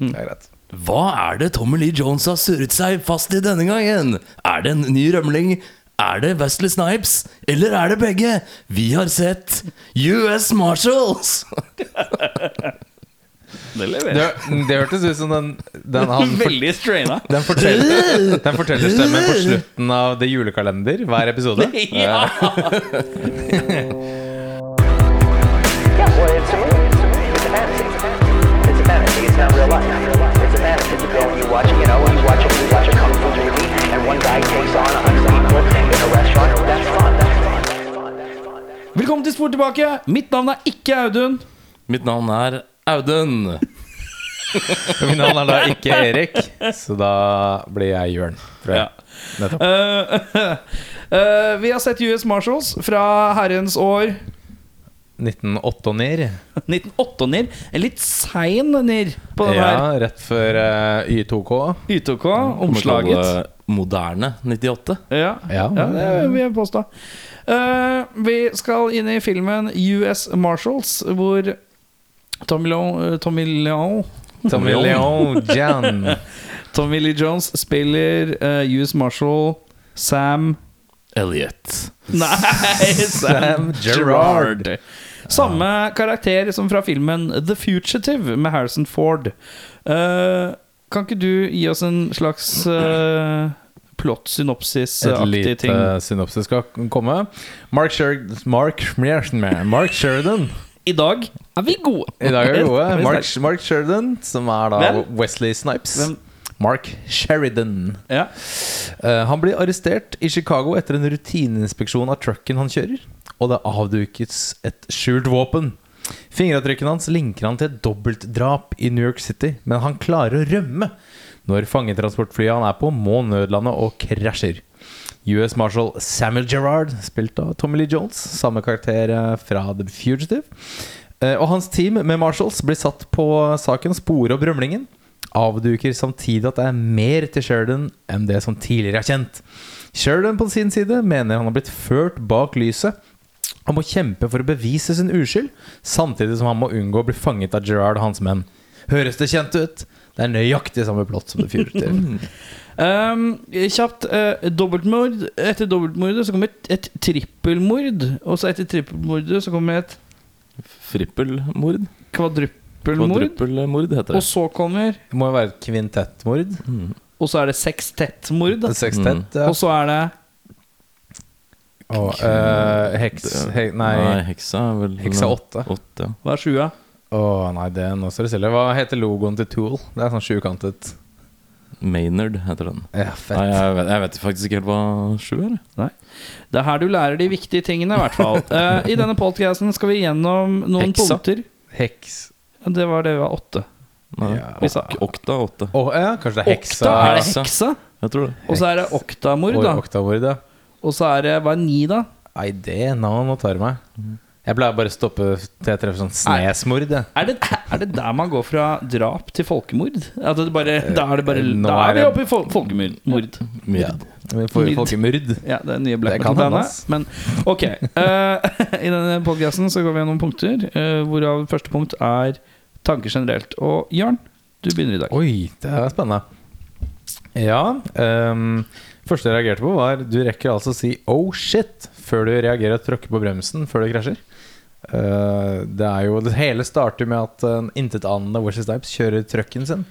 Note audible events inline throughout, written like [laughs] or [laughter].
Det er greit. Hva er det Tommy Lee Jones har surret seg fast i denne gangen? Er det en ny rømling? Er det Wesley Snipes? Eller er det begge? Vi har sett US Marshals! [laughs] Det Det, det hørtes ut som den, den, han, [laughs] Veldig straina. [laughs] den, forteller, den fortellerstemmen på slutten av The Julekalender hver episode. Ja. It's a fantasy. You watch, you know, you watch it, you watch a kung fu movie, and one guy takes on a hundred people in a restaurant. That's fun. That's fun. That's fun. That's fun. Velkommen til Spor tilbake. Mitt navn er ikke Audun. Mitt navn er Audun. [laughs] Mitt navn er da ikke Erik, så da blir jeg Jørn. tror jeg. Nettopp. Eh, [laughs] eh, vi har sett US Marshals fra herrens år 1908 og ned. 1908 nir. En litt sein nir på den Ja, rett før uh, Y2K. Y2K. Omslaget. det Moderne 98. Ja. Ja, ja, det vil jeg påstå. Uh, vi skal inn i filmen US Marshals, hvor Tommy Leon, Tommy Leon Tommy Leon Jan. [laughs] Tommy Lee Jones spiller uh, US Marshal Sam Elliot. [laughs] Nei, Sam Sam Gerrard. Samme karakter som fra filmen The Fugitive med Harrison Ford. Uh, kan ikke du gi oss en slags uh, plott-synopsis-aktig lite synopsis skal komme. Mark, Sher Mark, Mark Sheridan. I dag er vi gode. I dag er vi gode. [laughs] Mark, Mark Sheridan, som er da Hvem? Wesley Snipes. Hvem? Mark Sheridan. Ja. Uh, han blir arrestert i Chicago etter en rutineinspeksjon av trucken han kjører, og det avdukes et skjult våpen. Fingeravtrykkene hans linker han til et dobbeltdrap i New York City, men han klarer å rømme. Når fangetransportflyet han er på, må nødlande og krasjer. US Marshal Samuel Gerrard, spilt av Tommy Lee Jones, samme karakter eh, fra The Fugitive. Eh, Og hans team med Marshals blir satt på saken spore opp rømlingen. Avduker samtidig at det er mer til Sheridan enn det som tidligere er kjent. Sheridan på sin side mener han har blitt ført bak lyset. Han må kjempe for å bevise sin uskyld, samtidig som han må unngå å bli fanget av Gerard og hans menn. Høres det kjent ut? Det er nøyaktig samme plott som The Fugitive. [laughs] Um, kjapt. Uh, dobbeltmord. Etter dobbeltmordet så kommer et, et trippelmord. Og så etter trippelmordet så kommer et Frippelmord. kvadruppelmord. Kvadruppelmord heter Og så kommer Det må jo være et kvintettmord. Og så er det sekstettmord. Sekstett. Ja. Og så er det Og eh, heks... He, nei, Nei, heksa er vel heksa åtte. åtte ja. Hva er sjua? Å nei, det nå står det stille. Hva heter logoen til Tool? Det er sånn sjukantet. Maynard heter den. Ja, fett. Nei, jeg vet, jeg vet faktisk ikke helt hva sju er. jeg. Det er her du lærer de viktige tingene, i hvert fall. [laughs] Eh, I denne podcasten skal vi gjennom noen Heksa. punkter. Heks. Det var det vi var åtte. Nei, Ja. Vi sa- ok, Okta er åtte. Å ja, kanskje det er heksa? Okta? Er det Heksa. Jeg tror det. Og så er det oktamord, Oi, da. oktavord, ja. Og så er det Hva er ni, da? Nei, det nå, nå tar du meg. Jeg pleier bare å stoppe til jeg treffer sånn snesmord. Er, Er det, er det der man går fra drap til folkemord? At det bare, da er det bare Nå Da er vi oppe i fol folkemord. Mord. Ja. Folkemord. Ja, det er nye Black Metal-bandet. Men ok. Uh, [laughs] I denne podcasten så går vi gjennom punkter, uh, hvorav første punkt er tanker generelt. Og Jørn, du begynner i dag. Oi, det er spennende. Ja. ehm, første jeg reagerte på, var du rekker altså å si 'oh shit' før du reagerer og tråkker på bremsen før du krasjer. Uh, det er jo Det hele starter med at en intetanende Wesley Snipes kjører trucken sin.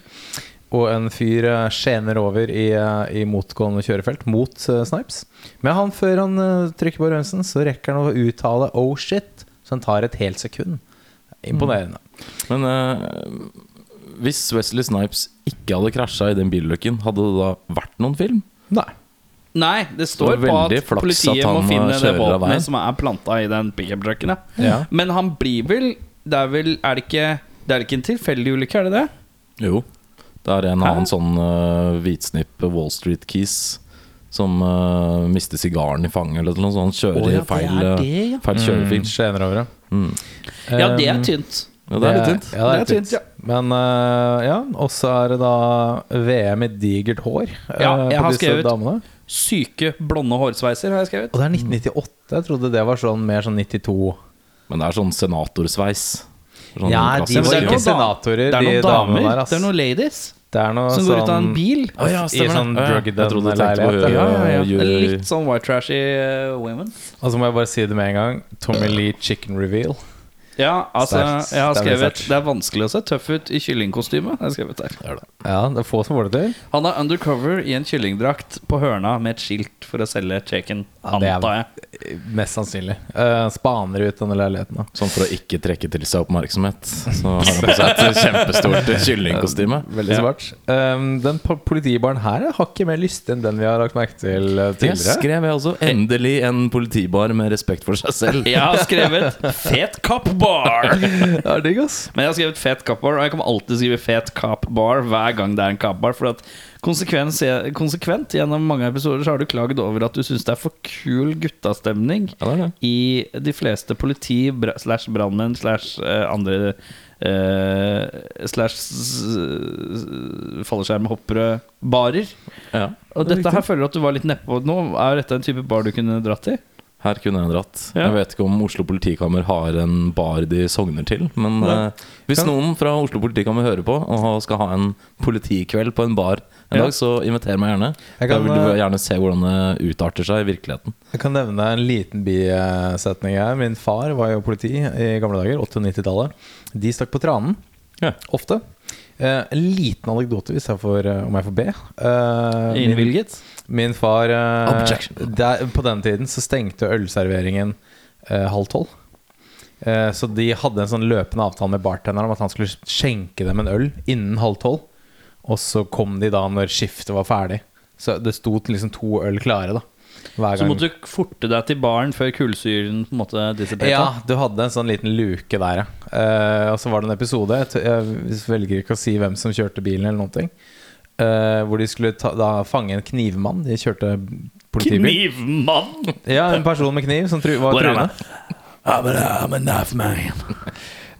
Og en fyr uh, skjener over i, uh, i motgående kjørefelt mot Snipes. Men han, før han trykker på bremsen, så rekker han å uttale 'oh shit', så han tar et helt sekund. Imponerende. Men eh, hvis Wesley Snipes ikke hadde krasja i den bilulykken, hadde det da vært noen film? Nei. Nei, det står Det på at politiet at må finne eh, det våpenet som er planta i den pickup-trucken. Ja. Ja. Men han blir vel Det er vel Er det ikke Det er ikke en tilfeldig ulykke, er det det? Jo. Det er en Hæ? annen sånn uh, hvitsnipp Wall Street Keys som uh, mister sigaren i fanget eller noe sånt. Kjører oh, ja, feil, eh, det, ja. feil kjørefil. Mm, skjener over, ja. Mm. Ja, det er tynt. Ja, det er litt tynt. Ja, det er, tynt, tynt. Men uh, ja, og så er det da VM i digert hår uh, Ja, jeg på har disse skrevet- damene. Syke, blonde hårsveiser, har jeg skrevet. Og det er 1998. Jeg trodde det var sånn mer sånn 92. Men det er sånn senatorsveis. Sånn Ja, de var ikke senatorer, Det er de noen damene damer, der. det er noen ladies Det er noe som går ut av en sånn bil. Å ja, I sånn drug Jeg trodde du tenkte på den-leilighet, Ja, ja, ja. Litt sånn white trashy uh, women. Og så må jeg bare si det med en gang. Tommy Lee Chicken Reveal. Ja, altså, Sterkt. jeg har Det er veldig skrevet sterkt. Det er vanskelig å se tøff ut i kyllingkostyme. har jeg skrevet der Ja, det er få som får det til. Han er undercover i en kyllingdrakt på hørna med et skilt for å selge chicken, Ja, det er- antar jeg. Mest sannsynlig. Uh, spaner ut denne leiligheten. da Sånn for å ikke trekke til seg oppmerksomhet. Så har han på seg et kjempestort [laughs] kyllingkostyme. Veldig smart. Um, den politibaren her er hakket mer lystig enn den vi har lagt merke til tidligere. Det tidligere. skrev jeg også. Endelig en politibar med respekt for seg selv. [laughs] Jeg har skrevet 'Fet Cop Bar'. [laughs] Det er digg, ass. Men jeg har skrevet fet cop bar, og jeg kommer alltid skrive fet cop bar hver gang det er en cop bar. For at konsekvent gjennom mange episoder så har du klagd over at du syns det er for kul guttastemning Ja, det det. i de fleste politi slash brannmenn slash eh, andre uh, slash s- fallskjermhoppere barer. Ja. Og dette her føler du at du var litt nedpå nå. Er dette en type bar du kunne dratt i? Her kunne jeg dratt. Ja. Jeg vet ikke om Oslo politikammer har en bar de sogner til. Men eh, hvis Kan- noen fra Oslo politikammer hører på og skal ha en politikveld på en bar en Ja. dag, så inviter meg gjerne. Jeg Da kan, vil du eh, gjerne se hvordan det utarter seg i virkeligheten. Jeg kan nevne en liten bisetning her. Min far var jo politi i gamle dager, 80- og 90-tallet. De stakk på tranen. Ja. Ofte. Eh, en liten anekdote, hvis jeg får, eh, om jeg får be. Eh, Innvilget? min far eh, der, På den tiden så stengte ølserveringen eh, halv tolv. Eh, så de hadde en sånn løpende avtale med bartenderen om at han skulle skjenke dem en øl innen halv tolv. Og så kom de da når skiftet var ferdig. Så det sto liksom to øl klare, da. Hver Så måtte du forte deg til baren før kullsyren på en måte dissiperte? Ja, du hadde en sånn liten luke der, ja. Eh, og så var det en episode jeg velger ikke å si hvem som kjørte bilen, eller noen ting. Eh, hvor de skulle ta, da fange en knivmann. De kjørte politibil. Knivmann! Ja, en person med kniv som tru, var truende. I'm a knife man.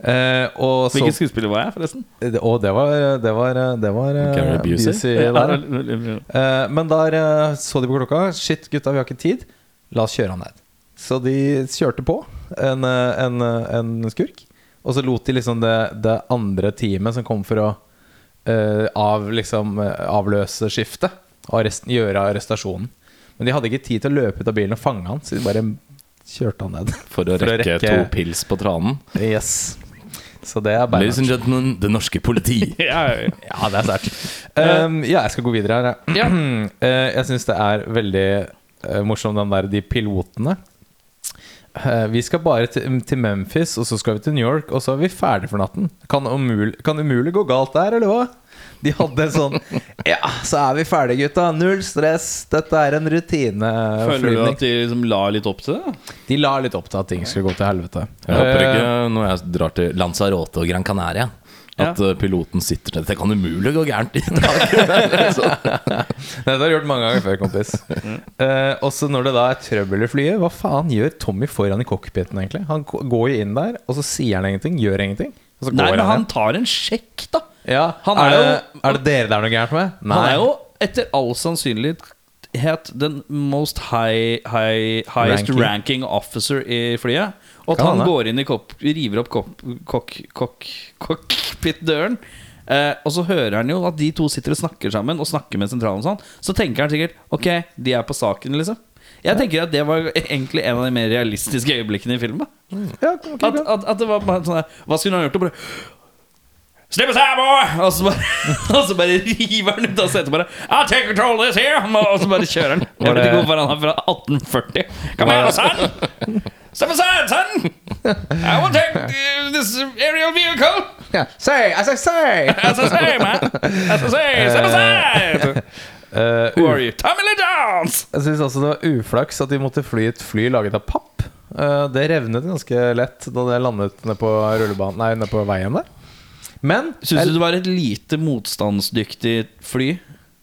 Eh, og så Hvilken skuespiller var jeg, forresten? Og det var Det var, det var uh, Busey? Eh, men der eh, så de på klokka. Shit, gutta, vi har ikke tid. La oss kjøre han ned. Så de kjørte på en, eh, en, eh, en skurk. Og så lot de liksom det, det andre teamet som kom for å eh, av, liksom, eh, avløse skiftet, og arresten, gjøre arrestasjonen. Men de hadde ikke tid til å løpe ut av bilen og fange han, så de bare kjørte han ned. [laughs] For å For å rekke, rekke- to pils på tranen. Yes Så det er Ladies and gentlemen, det norske politi. [laughs] Ja, ja, ja. Ja, det er sterkt. Um, ja, jeg skal gå videre her. [clears throat] jeg. Ja. uh, jeg syns det er veldig uh, morsomt, den der de pilotene. Eh, vi skal bare til, til Memphis, og så skal vi til New York, og så er vi ferdig for natten. Kan umulig, kan umulig gå galt der, eller hva? De hadde en sånn [laughs] Ja, så er vi ferdige, gutta. Null stress. Dette er en rutine. Føler du at de liksom la litt opp til det? De la litt opp til at ting skulle gå til helvete. Jeg håper Eh, ikke når jeg drar til Lanzarote og Gran Canaria at Ja. eh, piloten sitter der. Det kan umulig gå gærent i dag. [laughs] Dette [laughs] har jeg gjort mange ganger før, kompis. Eh, også når det da er trøbbel i flyet, hva faen gjør Tommy foran i cockpiten, egentlig? Han går jo inn der, og så sier han ingenting, gjør ingenting. Og så Nei, men han han tar en sjekk, da. ja, han er, er det, jo- er det dere det er noe gærent med? Nei. Han er jo etter all sannsynlighet den most high, high, highest Ranking. ranking. officer i flyet. Og at han går inn i kopp, river opp kopp, kokk, kokk, cockpit-døren. Eh, og så hører han jo at de to sitter og snakker sammen, og snakker med sentralen og sånn. Så tenker han sikkert Ok, de er på saken, liksom. Jeg tenker at det var egentlig en av de mer realistiske øyeblikkene i filmen. Ja, okay, At, at, at det var bare sånn der, Hva skulle han gjort? Og bare Slipp oss her, boy! Og så bare, [laughs] og så bare river han ut av setet. Bare I'll take control this here Og så bare kjører han. Jeg vet ikke hvorfor han er fra 1840. Kan Var gjøre det- son! Step aside, son! I will take uh, [laughs] this aerial vehicle! Yeah. Say, as I say! As I say, man! As I say, step aside! Uh, Who are you? Tommy Lee Jones! Jeg syns også det var uflaks at de måtte fly et fly laget av papp. Uh, det revnet ganske lett da det landet nede på rullebanen Nei, ned på veien der. Men Syns du det var et lite motstandsdyktig fly?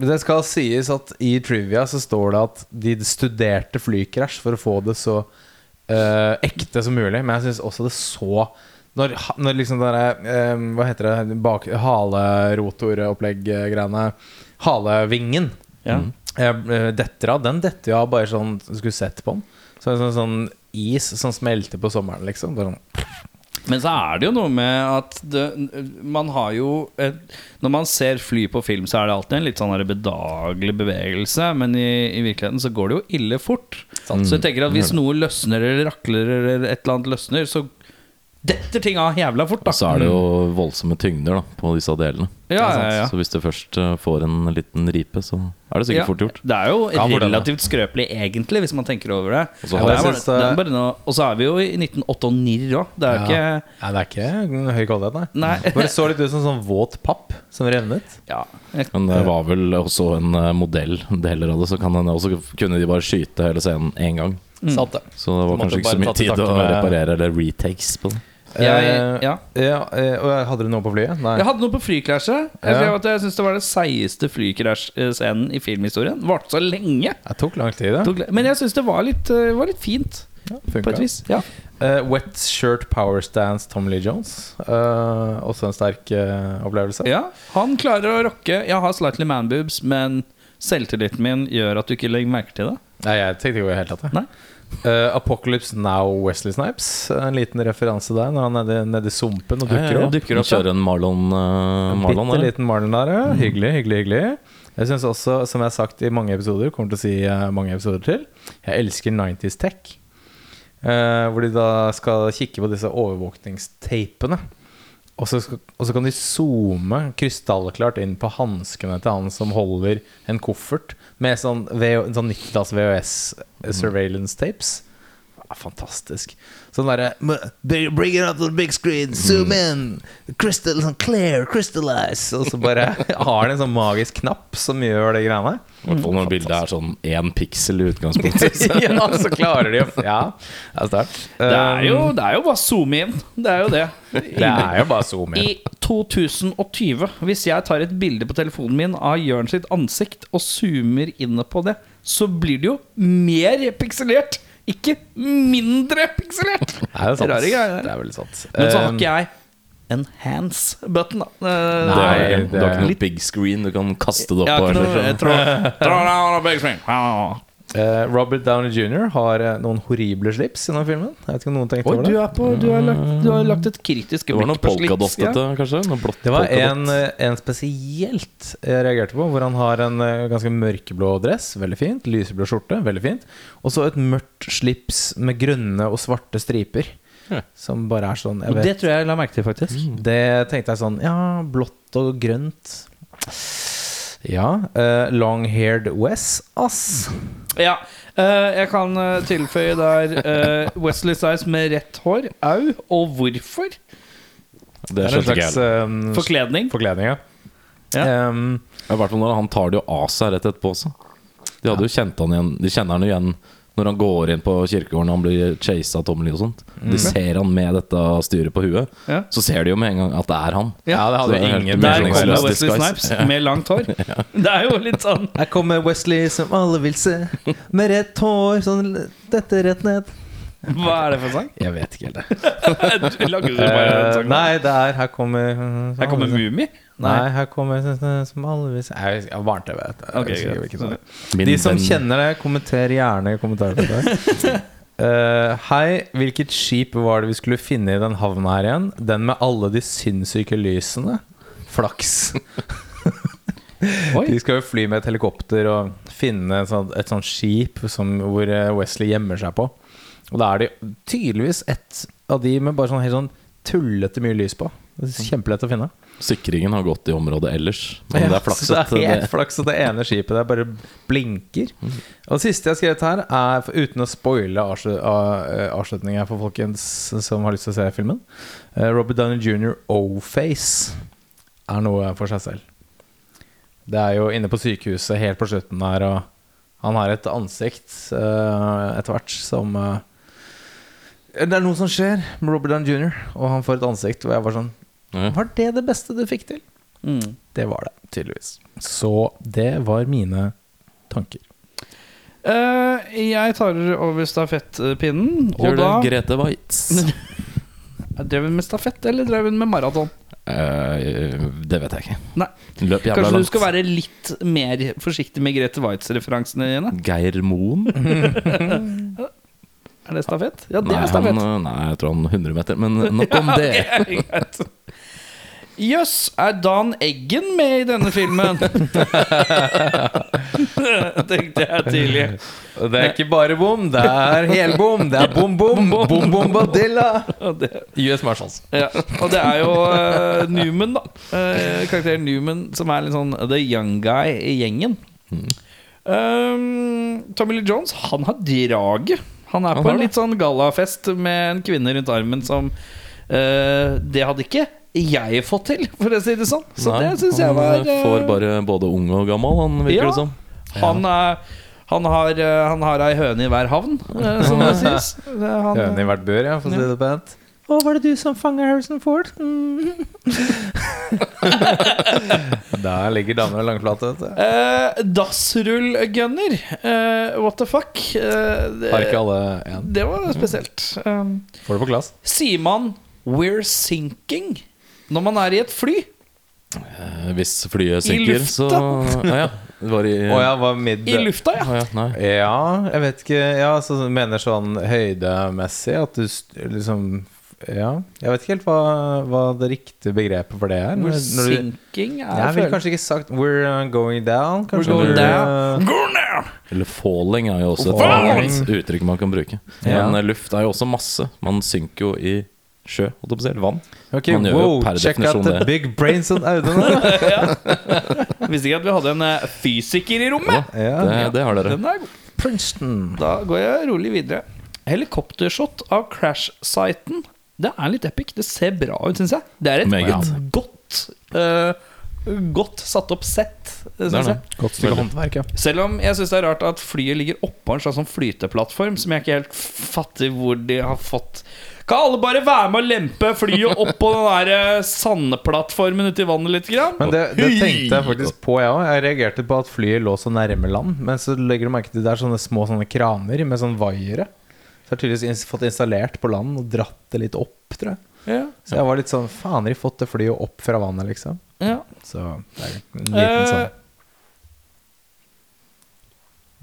det skal sies at i trivia så står det at de studerte flykrasj for å få det så eh, ekte som mulig. Men jeg syns også det så Når, når liksom det derre eh, Hva heter det? Bak, halerotoropplegg-greiene. Halevingen. Ja. Uh, detter av. Den detter jo av bare sånn skulle sett på den. Så sånn, sånn is som smelter på sommeren, liksom. Bare sånn. Men så er det jo noe med at det, man har jo et, Når man ser fly på film, så er det alltid en litt sånn bedagelig bevegelse. Men i, i virkeligheten så går det jo ille fort. Så jeg tenker at hvis noe løsner eller rakler eller et eller annet løsner, så detter ting av jævla fort. da Så er det jo voldsomme tyngder da på disse delene. Ja, ja, ja. Så hvis du først eh, får en liten ripe, så er det sikkert Ja, fort gjort. Det er jo relativt skrøpelig, egentlig, hvis man tenker over det. Og så det er bare, det- det er bare noe, og så er vi jo i 1998 òg. Det er jo Ja. ikke Nei, det er ikke høy kvalitet, nei. Nei. [laughs] Bare så litt ut som sånn våt papp som revnet. ja, Men det var vel også en eh, modell, deler av det, så kan også kunne de bare skyte hele scenen én gang. Mm. Så det var så kanskje ikke så mye tid å reparere eller retakes på det. Jeg- Eh, ja. ja eh, hadde du noe på flyet? Nei. Jeg hadde noe på flykrasjet. Jeg Ja. skrev at jeg syns det var den seigeste flykrasjscenen i filmhistorien. Varte så lenge. Det tok lang tid, det. Men jeg syns det var litt, eh, var litt fint, Ja, på et vis. Ja. Uh, wet Shirt Power Stance Tom Lee Jones. Uh, også en sterk uh, opplevelse. ja, Han klarer å rocke. Jeg har slightly manboobs, men selvtilliten min gjør at du ikke legger merke til det. Nei, jeg tenkte ikke over det hele tatt. Eh, Apocalypse Now Wesley Snipes. En liten referanse der når han er nede, nede i sumpen og dukker opp. dukker opp, Kjører en Marlon, uh, Marlon Bitte eller? liten Marlon der, ja. Hyggelig, hyggelig, hyggelig. Jeg synes også, som jeg har sagt i mange episoder, kommer til å si uh, mange episoder til, jeg elsker 90s tech. Uh, hvor de da skal kikke på disse overvåkningstapene. Og så, og så kan de zoome krystallklart inn på hanskene til han som holder en koffert med sånn, sånn 90-talls VHS surveillance tapes. Ja, fantastisk. Sånn derre Bring it up to the big screen, zoom in, crystal, sånn clear, crystallize. Og så bare [laughs] har de en sånn magisk knapp som gjør det greiene. I hvert fall når bildet er sånn én piksel i utgangspunktet. [laughs] Ja, så klarer de å Ja, det er sterkt. Det er jo, det er jo bare zoom inn. Det er jo det. Det er jo bare zoom inn. I 2020, hvis jeg tar et bilde på telefonen min av Jørn sitt ansikt og zoomer inn på det, så blir det jo mer pikselert, ikke mindre pikselert. Det er sant. Rare greier. Det er veldig sant. Men så har Um, ikke jeg enhance-button, da. Eh, Nei, Du har ikke, du har ikke noe big screen du kan kaste det opp på. jeg tror- [laughs] eh, Robert Downey jr. har eh, noen horrible slips i denne filmen. Jeg vet ikke om noen tenkte Oi, over du, det. er på, du, har lagt, du har lagt et kritisk Det blikk på slips. blått Det var en, en spesielt jeg reagerte på, hvor han har en ganske mørkeblå dress. Veldig fint. Lyseblå skjorte. Veldig fint. Og så et mørkt slips med grønne og svarte striper. Som bare er sånn jeg vet, det tror jeg jeg la merke til, faktisk. Det tenkte jeg sånn Ja, blått og grønt. Ja. Uh, Long-haired Wes, ass. Ja, Uh, jeg kan eh, tilføye der uh, Wesley Size med rett hår. Au. Og hvorfor? Det Det er en slags eh, Forkledning. forkledning, ja. Ja. Um, I hvert fall når han tar det jo av seg rett etterpå også. De hadde jo kjent han igjen De kjenner han jo igjen når han går inn på kirkegården og han blir chasa av Tommy og sånt. De ser han med dette styret på huet. Ja. Så ser de jo med en gang at det er han. ja, det hadde jo ingen Der kommer Wesley Snipes. Med langt hår. [laughs] [laughs] Det er jo litt sånn Her kommer Wesley som alle vil se, med rett hår, sånn dette rett ned. Hva er det for sang? Jeg vet ikke helt det. [laughs] Du Lager du bare en Eh, sang? nei, det er Her kommer Her kommer alle- Mummi? Nei, her kommer sånn som alvis Jeg jeg- Barne-TV. vet jeg. Ok, Jeg husker greit. ikke sånn. Min De som kjenner det, kommenter gjerne i kommentarfeltet. [laughs] Uh, hei, hvilket skip var det vi skulle finne i den havna her igjen? Den med alle de sinnssyke lysene? Flaks. [laughs] De skal jo fly med et helikopter og finne et sånt, et sånt skip som, hvor eh, Wesley gjemmer seg på. Og da er det tydeligvis et av de med bare sånn helt sånn tullete mye lys på. Kjempelett å finne. Sikringen har gått i området ellers. Men det er flaks at det er det, flaks at det ene skipet der bare blinker. Og det siste jeg har skrevet her, er uten å spoile avslutninga eh, avslutningen for folkens som har lyst til å se filmen eh, Robert Downey jr. O-face er noe for seg selv. Det er jo inne på sykehuset helt på slutten der, og han har et ansikt eh, etter hvert som Det er noe som skjer med Robert Downey jr., og han får et ansikt hvor jeg var sånn Ja. Var det det beste du fikk til? Mm. Det var det, tydeligvis. Så det var mine tanker. Uh, jeg tar over stafettpinnen, og Gjør det da Grete Waitz. [laughs] Drev hun med stafett, eller drev hun med maraton? Uh, det vet jeg ikke. Nei. Løp jævla Kanskje du langt. skal være litt mer forsiktig med Grete Waitz-referansene dine? Geir Moen? [laughs] [laughs] Er det stafett? Ja, det Nei, er stafett. han, nei, jeg tror han 100 meter, men nok om [laughs] det. Jøss, Jøss, er Dan Eggen med i denne filmen? [laughs] Tenkte jeg tidlig. Det er ikke bare bom, det er helbom. Det er bom, bom, bom, bom, badilla. US Marshals. ja. Og det er jo uh, Newman, da. Uh, karakteren Newman som er litt sånn the young guy i gjengen. Um, Tommy Lee Jones, han har draget. Han er Han på har en det. litt sånn gallafest med en kvinne rundt armen som uh, Det hadde ikke jeg fått til, [laughs] for å si det sånn. Så Nei, det syns jeg han var Han får bare både ung og gammel, han virker Ja. det som. Han, er, han, har, eh, han har ei høne i hver havn, eh, som det [laughs] sies. Han, Høne i hvert bør, ja, for å si det pent. Å, var det du som fanga Harrison Ford? Mm. [laughs] Der ligger damer langflate, vet du. Eh, Dassrullgunner. Eh, what the fuck? Eh, det, Har ikke alle én. det var spesielt. Um, Får det på glass. sier man 'we're sinking' når man er i et fly? Eh, Hvis flyet synker, så lufta. Ja, ja. Var i oh, ja, var mid I lufta, ja. Oh, ja. Ja, jeg vet ikke Ja, så mener sånn høydemessig at du liksom Ja. Jeg vet ikke helt hva, hva det riktige begrepet for det er. Når- når du- sinking er Jeg ville kanskje ikke sagt 'we're uh, going down'. We're going du, down. uh, Go down. Eller falling er jo også et Falling. annet uttrykk man kan bruke. Ja. Men eh, luft er jo også masse. Man synker jo i sjø, holdt jeg på å si. eller Vann. Okay, Man gjør jo wow, per check out definisjon the det. big brains on Audun. [laughs] ja. [laughs] Visste ikke at vi hadde en fysiker i rommet. Ja. Det, det har dere. Den er god. Princeton. Da går jeg rolig videre. Helikoptershot av crash-siten. Det er litt epic. Det ser bra ut, syns jeg. Det er et Meget. godt uh, Godt satt opp sett, syns er jeg. Godt stykke håndverk, ja. Selv om jeg syns det er rart at flyet ligger oppå en slags sånn flyteplattform som jeg ikke helt fatter hvor de har fått Kan alle bare være med og lempe flyet opp på den der eh, sandplattformen ute i vannet litt? Grann? Men det, det tenkte jeg faktisk på, jeg òg. Jeg reagerte på at flyet lå så nærme land. Men så legger du merke til det er sånne små sånne kraner med sånn vaiere. Har tydeligvis fått installert på land og dratt det litt opp, tror jeg. Ja, Så jeg var litt sånn Faen, har de fått det flyet opp fra vannet, liksom? ja. Så det er en liten Eh, sånn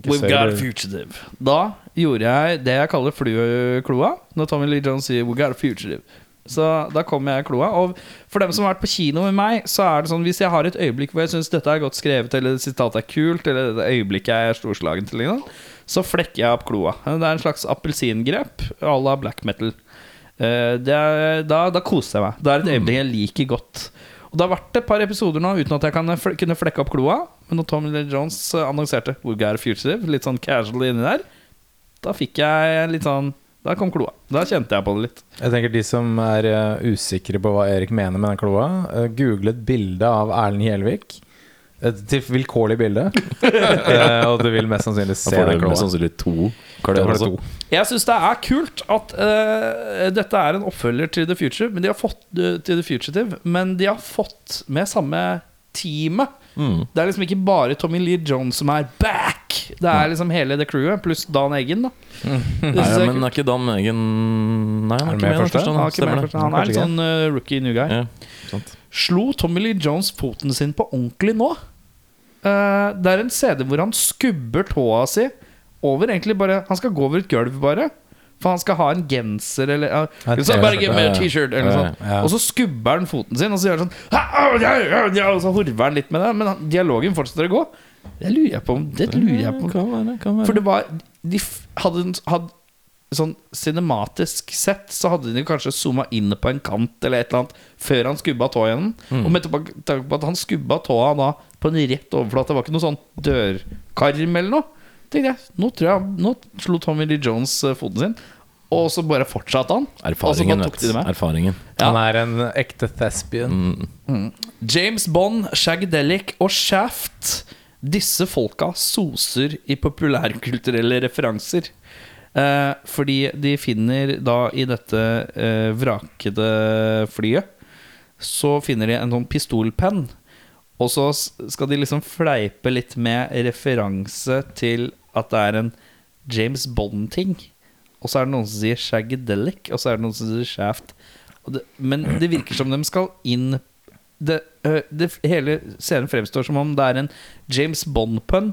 We've got a fugitive. Da gjorde jeg det jeg kaller flukloa. Når Tommy Lee Jones sier 'We got a fugitive'. Så da kom jeg kloa. Og for dem som har vært på kino med meg, så er det sånn hvis jeg har et øyeblikk hvor jeg syns dette er godt skrevet, eller sitatet er kult, eller det øyeblikket jeg er storslagen til, liksom, så flekker jeg opp kloa. Det er en slags appelsingrep à la black metal. Eh, er, da, da koser jeg meg. Det er et øyeblikk jeg liker godt. Og Det har vært et par episoder nå uten at jeg kan kunne flekke opp kloa. Men når Tommy Lee Jones eh, annonserte a fugitive, litt sånn casual inni der, da fikk jeg litt sånn Da kom kloa. Da kjente jeg på det litt. Jeg tenker De som er eh, usikre på hva Erik mener med den kloa, uh, google et bilde av Erlend Gjelvik. Et til vilkårlig bilde. [laughs] Eh, og du vil mest sannsynlig se den mest sannsynlig to to. Jeg syns det er kult at eh, dette er en oppfølger til The Future, men de har fått eh, til The Fugitive, men de har fått med samme teamet. Mm. Det er liksom ikke bare Tommy Lee Jones som er back. Det er liksom hele det crewet, pluss Dan Eggen. da Det Nei, ja, men er ikke Dan Eggen Nei, han Er er ikke med første? første. Han, ikke med første, han er litt sånn uh, rookie new guy. Ja, sant. Slo Tommy Lee Jones foten sin på ordentlig nå? Eh, det er en CD hvor han skubber tåa si over egentlig bare Han skal gå over et gulv, bare. For han skal ha en genser eller uh, så bare give me a. T-shirt eller noe sånt. Og så skubber han foten sin, og så gjør han sånn Og så horver han litt med det. Men dialogen fortsetter å gå. Det lurer jeg på om Det lurer jeg på. For det var De hadde, hadde Sånn cinematisk sett så hadde de kanskje zooma inn på en kant eller et eller annet før han skubba tåa igjen. Mm. Og med tanke på at han skubba tåa da på en rett overflate, det var ikke noe sånn dørkarm eller noe. Tenkte jeg, Nå tror jeg Nå slo Tommy Lee Jones eh, foten sin, og så bare fortsatte han. Og så Erfaringen, bare tok de det vet med. Erfaringen. Ja. Han er en ekte thespian. Mm. James Bond, Shagdelic og Shaft Disse folka soser i populærkulturelle referanser. Eh, fordi de finner da i dette eh, vrakede flyet Så finner de en sånn pistolpenn. Og så skal de liksom fleipe litt med referanse til at det er en James Bond-ting. Og så er det noen som sier Shagadelic og så er det noen som sier Shaft. Det, men det virker som de skal inn det, det, Hele scenen fremstår som om det er en James Bond-pønn,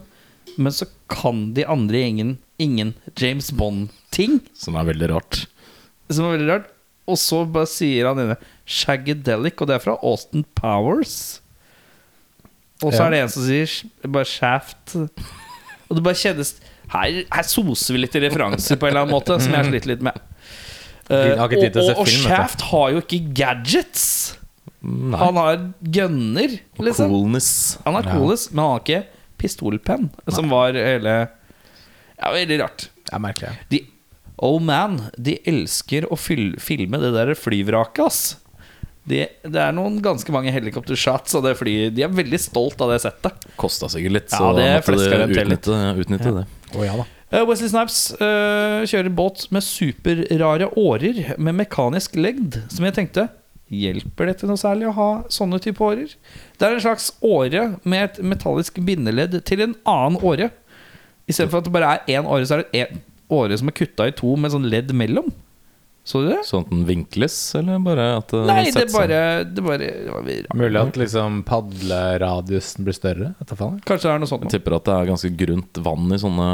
men så kan de andre gjengen ingen James Bond-ting. Som er veldig rart. Som er veldig rart. Og så bare sier han inne Shagadelic, og det er fra Austin Powers. Og så Ja. er det en som sier bare Shaft. Og det bare kjennes Her, her soser vi litt i referanser på en eller annen måte, som jeg har slitt litt med. Å og, og, og. Shaft har jo ikke gadgets. Nei. Han har gunner, liksom. Coolness. Han har Ja. men han har ikke pistolpenn, som var hele Ja, veldig rart. Det er merkelig. De, oh man, de elsker å fyl, filme det der flyvraket, ass. Det, det er noen ganske mange helikoptershots av det flyet. De er veldig stolt av det settet. Kosta sikkert litt, Ja, det måtte de utnytte, utnytte, ja. det. Oh, ja da. Eh, Wesley Snipes uh, kjører båt med superrare årer med mekanisk legd, som jeg tenkte Hjelper det til noe særlig å ha sånne type årer? Det er en slags åre med et metallisk bindeledd til en annen åre. Istedenfor at det bare er én åre, så er det en åre som er kutta i to med sånn ledd mellom. Så du det? Sånn at den vinkles, eller bare at den Nei, det bare, det bare det var rart. Mulig at liksom padleradiusen blir større? Kanskje det er noe sånt Jeg tipper at det er ganske grunt vann i sånne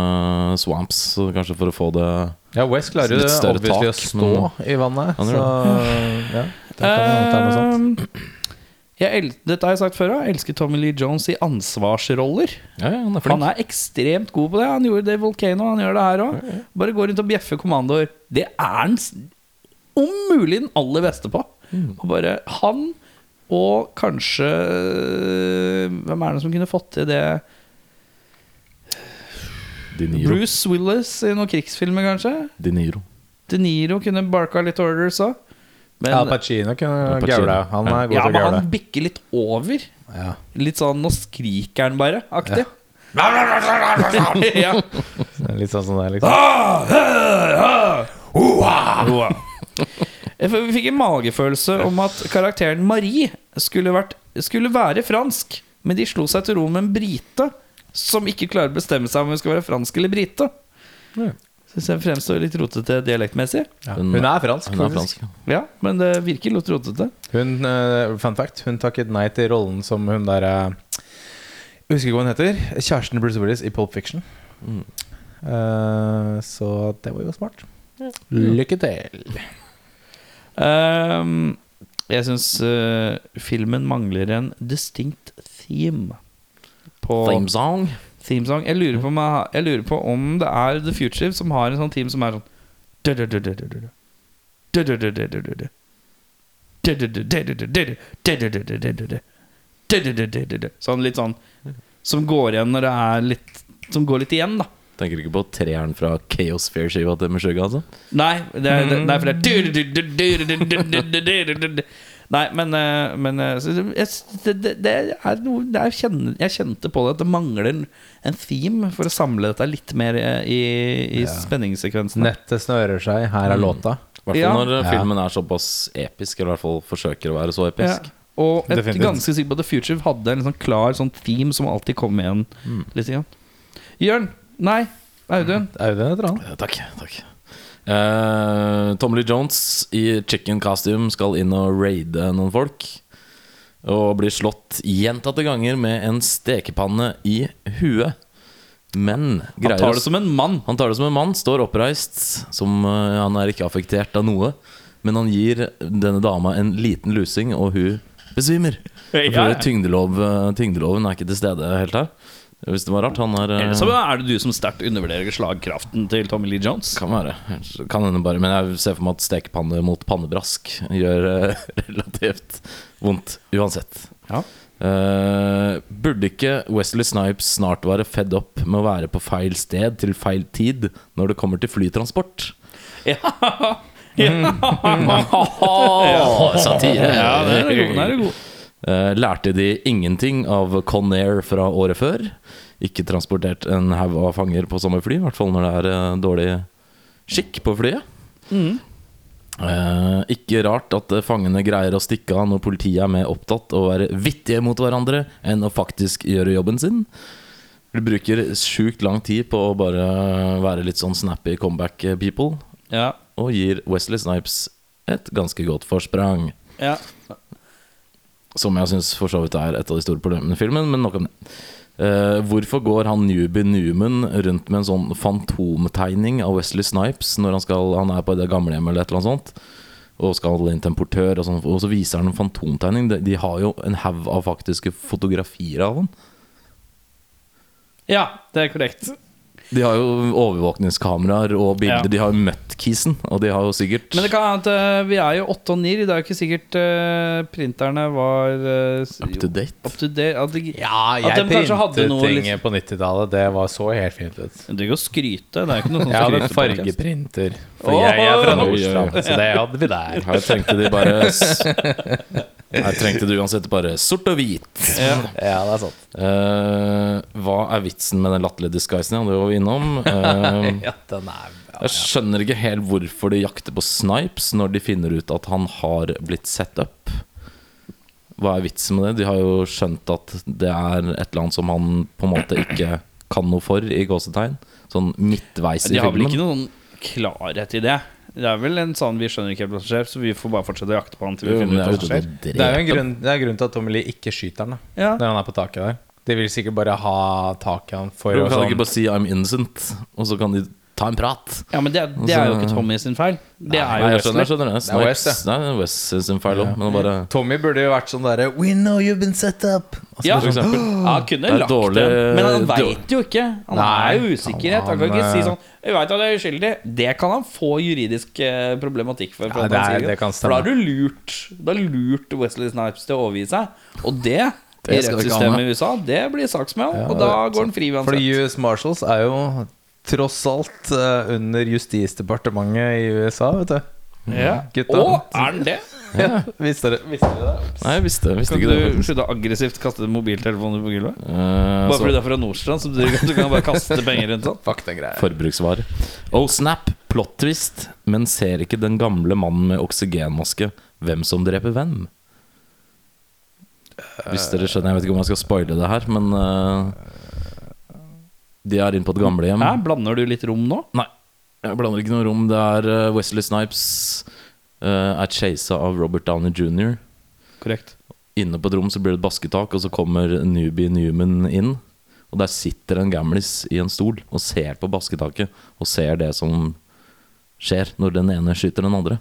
swamps, så kanskje for å få det Ja, West klarer jo obviously å stå stå i vannet. Så ja, det kan det er noe sånt. Jeg dette har jeg sagt før òg. Elsker Tommy Lee Jones i ansvarsroller. Ja, ja, han er. Han er ekstremt god på det. Han gjorde det i Volcano, han gjør det her òg. Bare går rundt og bjeffer kommandoer. Det er han om mulig den aller beste på. Mm. Og bare han og kanskje Hvem er det som kunne fått til det? De Niro. Bruce Willis i noen krigsfilmer, kanskje? De Niro. De Niro kunne barka litt orders òg. Men, ja, Pacino kunne gaule. Han er god ja, til å men han bikker litt over. Ja. Litt sånn 'nå skriker han bare' aktig. ja. [laughs] Litt sånn som det, liksom. Vi f- fikk en magefølelse om at karakteren Marie skulle, vært, skulle være fransk, men de slo seg til ro med en brite som ikke klarer å bestemme seg om hun skal være fransk eller brite. Ja. Syns jeg fremstår litt rotete dialektmessig. Ja. Hun- Hun er fransk, Hun er fransk. Ja, men det virker litt rotete. Hun, uh, fun fact, hun takket nei til rollen som hun der Jeg husker ikke hva hun heter. Kjæresten Bruce Willis i Pulp Fiction. Mm. Uh, så det var jo smart. Lykke til. Um, jeg syns filmen mangler en distinct theme. På Theme song themesong. Jeg lurer, på om jeg, jeg lurer på om det er The Future som har en sånn team som er sånn Sånn litt sånn Som går igjen når det er litt Som går litt igjen, da. Tenker du ikke på treeren fra Chaos Fair-skiva til Meshuggah? Altså? Nei, det er, det, det er Nei, men, eh, men eh, jeg- det, det, er noe det er, Jeg kjente på det at det mangler en, en theme for å samle dette litt mer eh, i, i Ja. spenningssekvensen. Nettet snører seg. Her er Mm. låta. I hvert fall Ja. når filmen er såpass episk, eller i hvert fall forsøker å være så Ja. episk. Og et er ganske sikker på at The Future hadde en sånn klar sånn theme som alltid kom igjen. Litt igjen. Jørn. Nei, Audun. Audun heter han. Ja, takk. takk Eh, Tommy Lee Jones i chicken costume skal inn og raide noen folk. Og blir slått gjentatte ganger med en stekepanne i huet. Men Han tar det som en mann. Han tar det som en mann, står oppreist, som uh, han er ikke affektert av noe. Men han gir denne dama en liten lusing, og hun besvimer. Ja, ja. tyngdelov, eh, tyngdeloven er ikke til stede helt her. Hvis det var rart. Han er eh, Eller så er det du som sterkt undervurderer slagkraften til Tommy Lee Jones. Kan være. Kan hende bare Men jeg ser for meg at stekepanne mot pannebrask gjør eh, [laughs] relativt vondt uansett. Ja. Uh, burde ikke Wesley Snipes snart være fedd opp med å være på feil sted til feil tid når det kommer til flytransport? [laughs] [laughs] Ja, Satire! ja den er god. Den er god. Eh, lærte de ingenting av Conair fra året før? Ikke transportert en haug av fanger på samme fly, i hvert fall når det er eh, dårlig skikk på flyet. Mm. Eh, ikke rart at eh, fangene greier å stikke av når politiet er mer opptatt av å være vittige mot hverandre enn å faktisk gjøre jobben sin. De bruker sjukt lang tid på å bare være litt sånn snappy comeback people, Ja. og gir Wesley Snipes et ganske godt forsprang. ja. Som jeg syns for så vidt er et av de store problemene i filmen, men nok om det. Uh, hvorfor går han Newbie Newman rundt med en sånn fantomtegning av Wesley Snipes når han, skal, han er på det gamlehjemmet eller et eller annet sånt? Og skal inn til en portør, og, sånn, og så viser han en fantomtegning. De, de har jo en haug av faktiske fotografier av han. Ja, det er korrekt. De har jo overvåkningskameraer og bilder. Ja. De har jo møtt Kisen, og de har jo sikkert Men det kan hende at eh, vi er jo åtte og ni. Det er jo ikke sikkert uh, printerne var uh, up to date. Up to date. At de, Ja, At jeg de kanskje hadde printet noe ting litt- på 90-tallet. Det var så helt fint ut. Du kan jo skryte. Det er ikke noe sånt Jeg hadde fargeprinter. For jeg er fra Nordstrand, så det hadde vi der. Her tenkte de bare [laughs] Her trengte du uansett bare sort og hvit. Ja. Ja, det er sant. Uh, hva er vitsen med den latterlige disguisen? Ja, det var vi innom. Uh, [laughs] Ja, den er ja, jeg skjønner ikke helt hvorfor de jakter på Snipes når de finner ut at han har blitt sett up. Hva er vitsen med det? De har jo skjønt at det er et eller annet som han på en måte ikke kan noe for, i gåsetegn. Sånn midtveis i filmen. De har vel ikke noen klarhet i det. Det er vel en sånn vi skjønner ikke helt hva som skjer, så vi får bare fortsette å jakte på han til vi Jo, finner ut er hva som skjer. Det er jo en grunn, det er grunn til at Tommy Lee ikke skyter han da Ja. når han er på taket der. De vil sikkert bare ha taket han for Du å kan sånn ikke bare si 'I'm innocent', og så kan de ta en prat. Ja, men det, det er jo ikke Tommy sin feil. Det er jo Nei, jeg skjønner, jeg Wesley. skjønner det. Det er Wes, Snipes, det er Wes sin feil òg, men bare Tommy burde jo vært sånn derre We know you've been set up. Altså, Ja, for eksempel. ja, [gasps] han kunne Det er lagt dårlig- den, men han veit jo ikke. Han Nei, er jo usikkerhet. Han kan han, ikke si eh, sånn 'Jeg veit at jeg er uskyldig'. Det kan han få juridisk eh, problematikk for. for Ja, at det han er- sier det kan For da har du lurt Da har du lurt Wesley Snipes til å overgi seg. Og det, Det i skal vi ikke ha rettssystemet med. i USA, det blir saksmål. Ja, og da går han fri uansett. Fordi US Marshals er jo tross alt eh, under Justisdepartementet i USA, vet du. ja. Gutta. Å, er den det? [laughs] Ja, visste dere, visste dere det? Nei, jeg visste, visste Kan ikke det. du faktisk. slutte aggressivt kaste mobiltelefoner på gulvet? Uh, Bare fordi du er fra Nordstrand, så betyr ikke at du kan bare kaste penger rundt sånn. Fuck den greia. Forbruksvare. Oh snap, plot twist, men ser ikke den gamle mannen med oksygenmaske hvem som dreper hvem? Hvis dere skjønner, Jeg vet ikke om jeg skal spoile det her, men eh, De er inne på et gamlehjem. Hæ, blander du litt rom nå? Nei, jeg blander ikke noe rom. Det er eh, Wesley Snipes uh, er chasa av Robert Downey jr. Korrekt. Inne på et rom så blir det et basketak, og så kommer Newbie Newman inn. Og der sitter en gamlis i en stol og ser på basketaket og ser det som skjer når den ene skyter den andre.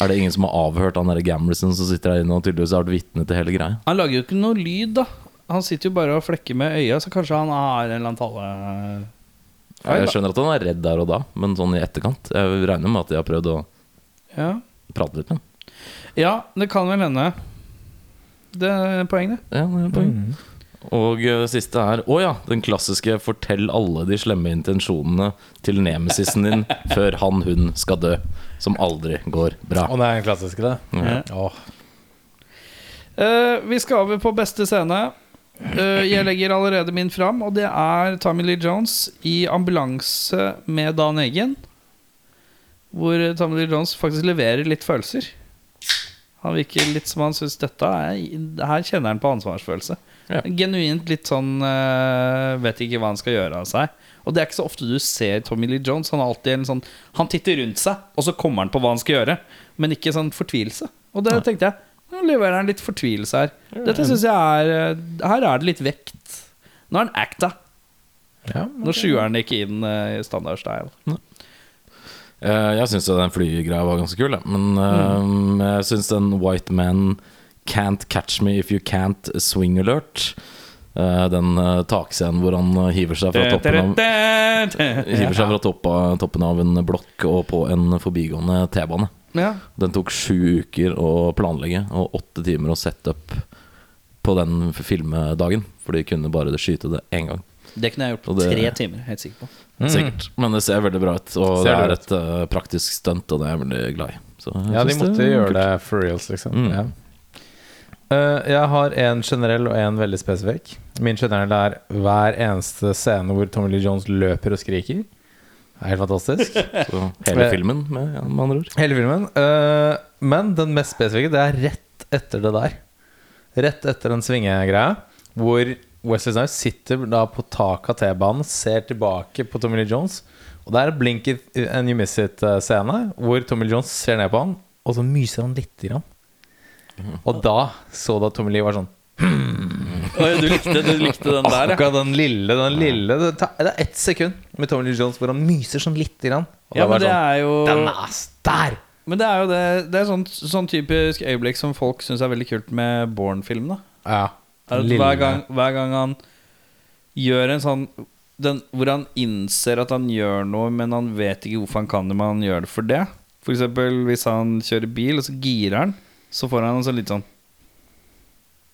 Er det ingen som har avhørt han gamlisen som sitter der inne og tydeligvis har vært vitne til hele greia? Han lager jo ikke noe lyd, da. Han sitter jo bare og flekker med øya, så kanskje han har en eller annen tale... Feil, Jeg skjønner at han er redd der og da, men sånn i etterkant Jeg regner med at de har prøvd å Ja. prate litt med ham. ja, det kan vel hende. Det er poeng, det. Ja, det er poeng. Og eh, det siste er Å ja, den klassiske 'fortell alle de slemme intensjonene til nemesisen din [laughs] før han, hun skal dø', som aldri går bra. Og det er den klassiske, det. Ja. Ja. Uh, vi skal over på beste scene. Eh, jeg legger allerede min fram, og det er Tommy Lee Jones i ambulanse med Dan Eggen. Hvor Tommy Lee Jones faktisk leverer litt følelser. Han virker litt som han syns dette er Her kjenner han på ansvarsfølelse. Ja. Genuint litt sånn eh, Vet ikke hva han skal gjøre av seg. Og det er ikke så ofte du ser Tommy Lee Jones. Han har alltid en sånn Han titter rundt seg, og så kommer han på hva han skal gjøre. Men ikke sånn fortvilelse. Og det tenkte jeg. Nå leverer han litt fortvilelse her. Dette synes jeg er eh, Her er det litt vekt. Nå er han acta. Ja, Nå sjuer han ikke inn uh, i standard style. Eh, Jeg syns den flygreia var ganske kul, ja. men eh, jeg syns den White Man Can't Catch Me If You Can't Swing Alert Den takscenen hvor han hiver seg fra toppen av Hiver seg fra toppen av en blokk og på en forbigående T-bane. Ja. Den tok sju uker å planlegge og åtte timer å sette opp på den filmedagen. For de kunne bare skyte det én gang. Det kunne jeg gjort på det- tre timer. Helt sikker på. Sikkert. Men det ser veldig bra ut, og Ser det er et uh, praktisk stunt, og det er jeg veldig glad i. Så jeg Ja, de måtte gjøre kult. det for reals, liksom. Mm. Ja. Uh, jeg har en generell og en veldig spesifikk. Min generelle er hver eneste scene hvor Tommy Lee Jones løper og skriker. Det er helt fantastisk. [laughs] Så hele filmen, med, med andre ord. Hele filmen. Uh, men den mest spesifikke, det er rett etter det der. Rett etter den svingegreia, hvor Wesley Snipes sitter da på taket av T-banen, ser tilbake på Tommy Lee Jones. Og det er en blink it and you miss it-scene, hvor Tommy Lee Jones ser ned på han, og så myser han lite grann. Og da så du at Tommy Lee var sånn Oi, du, likte, du likte den der, ja. Akkurat den lille, den lille Det, tar, det er ett sekund med Tommy Lee Jones hvor han myser sånn lite grann. Og Ja, men det sånn, er jo Den er der! Men det er jo det Det er sånn, sånn typisk øyeblikk som folk syns er veldig kult med Born-filmene. Ja. Er at hver, gang, hver gang han gjør en sånn den, Hvor han innser at han gjør noe, men han vet ikke hvorfor han kan det, men han gjør det for det. For eksempel hvis han kjører bil, og så girer han, så får han en sånn litt sånn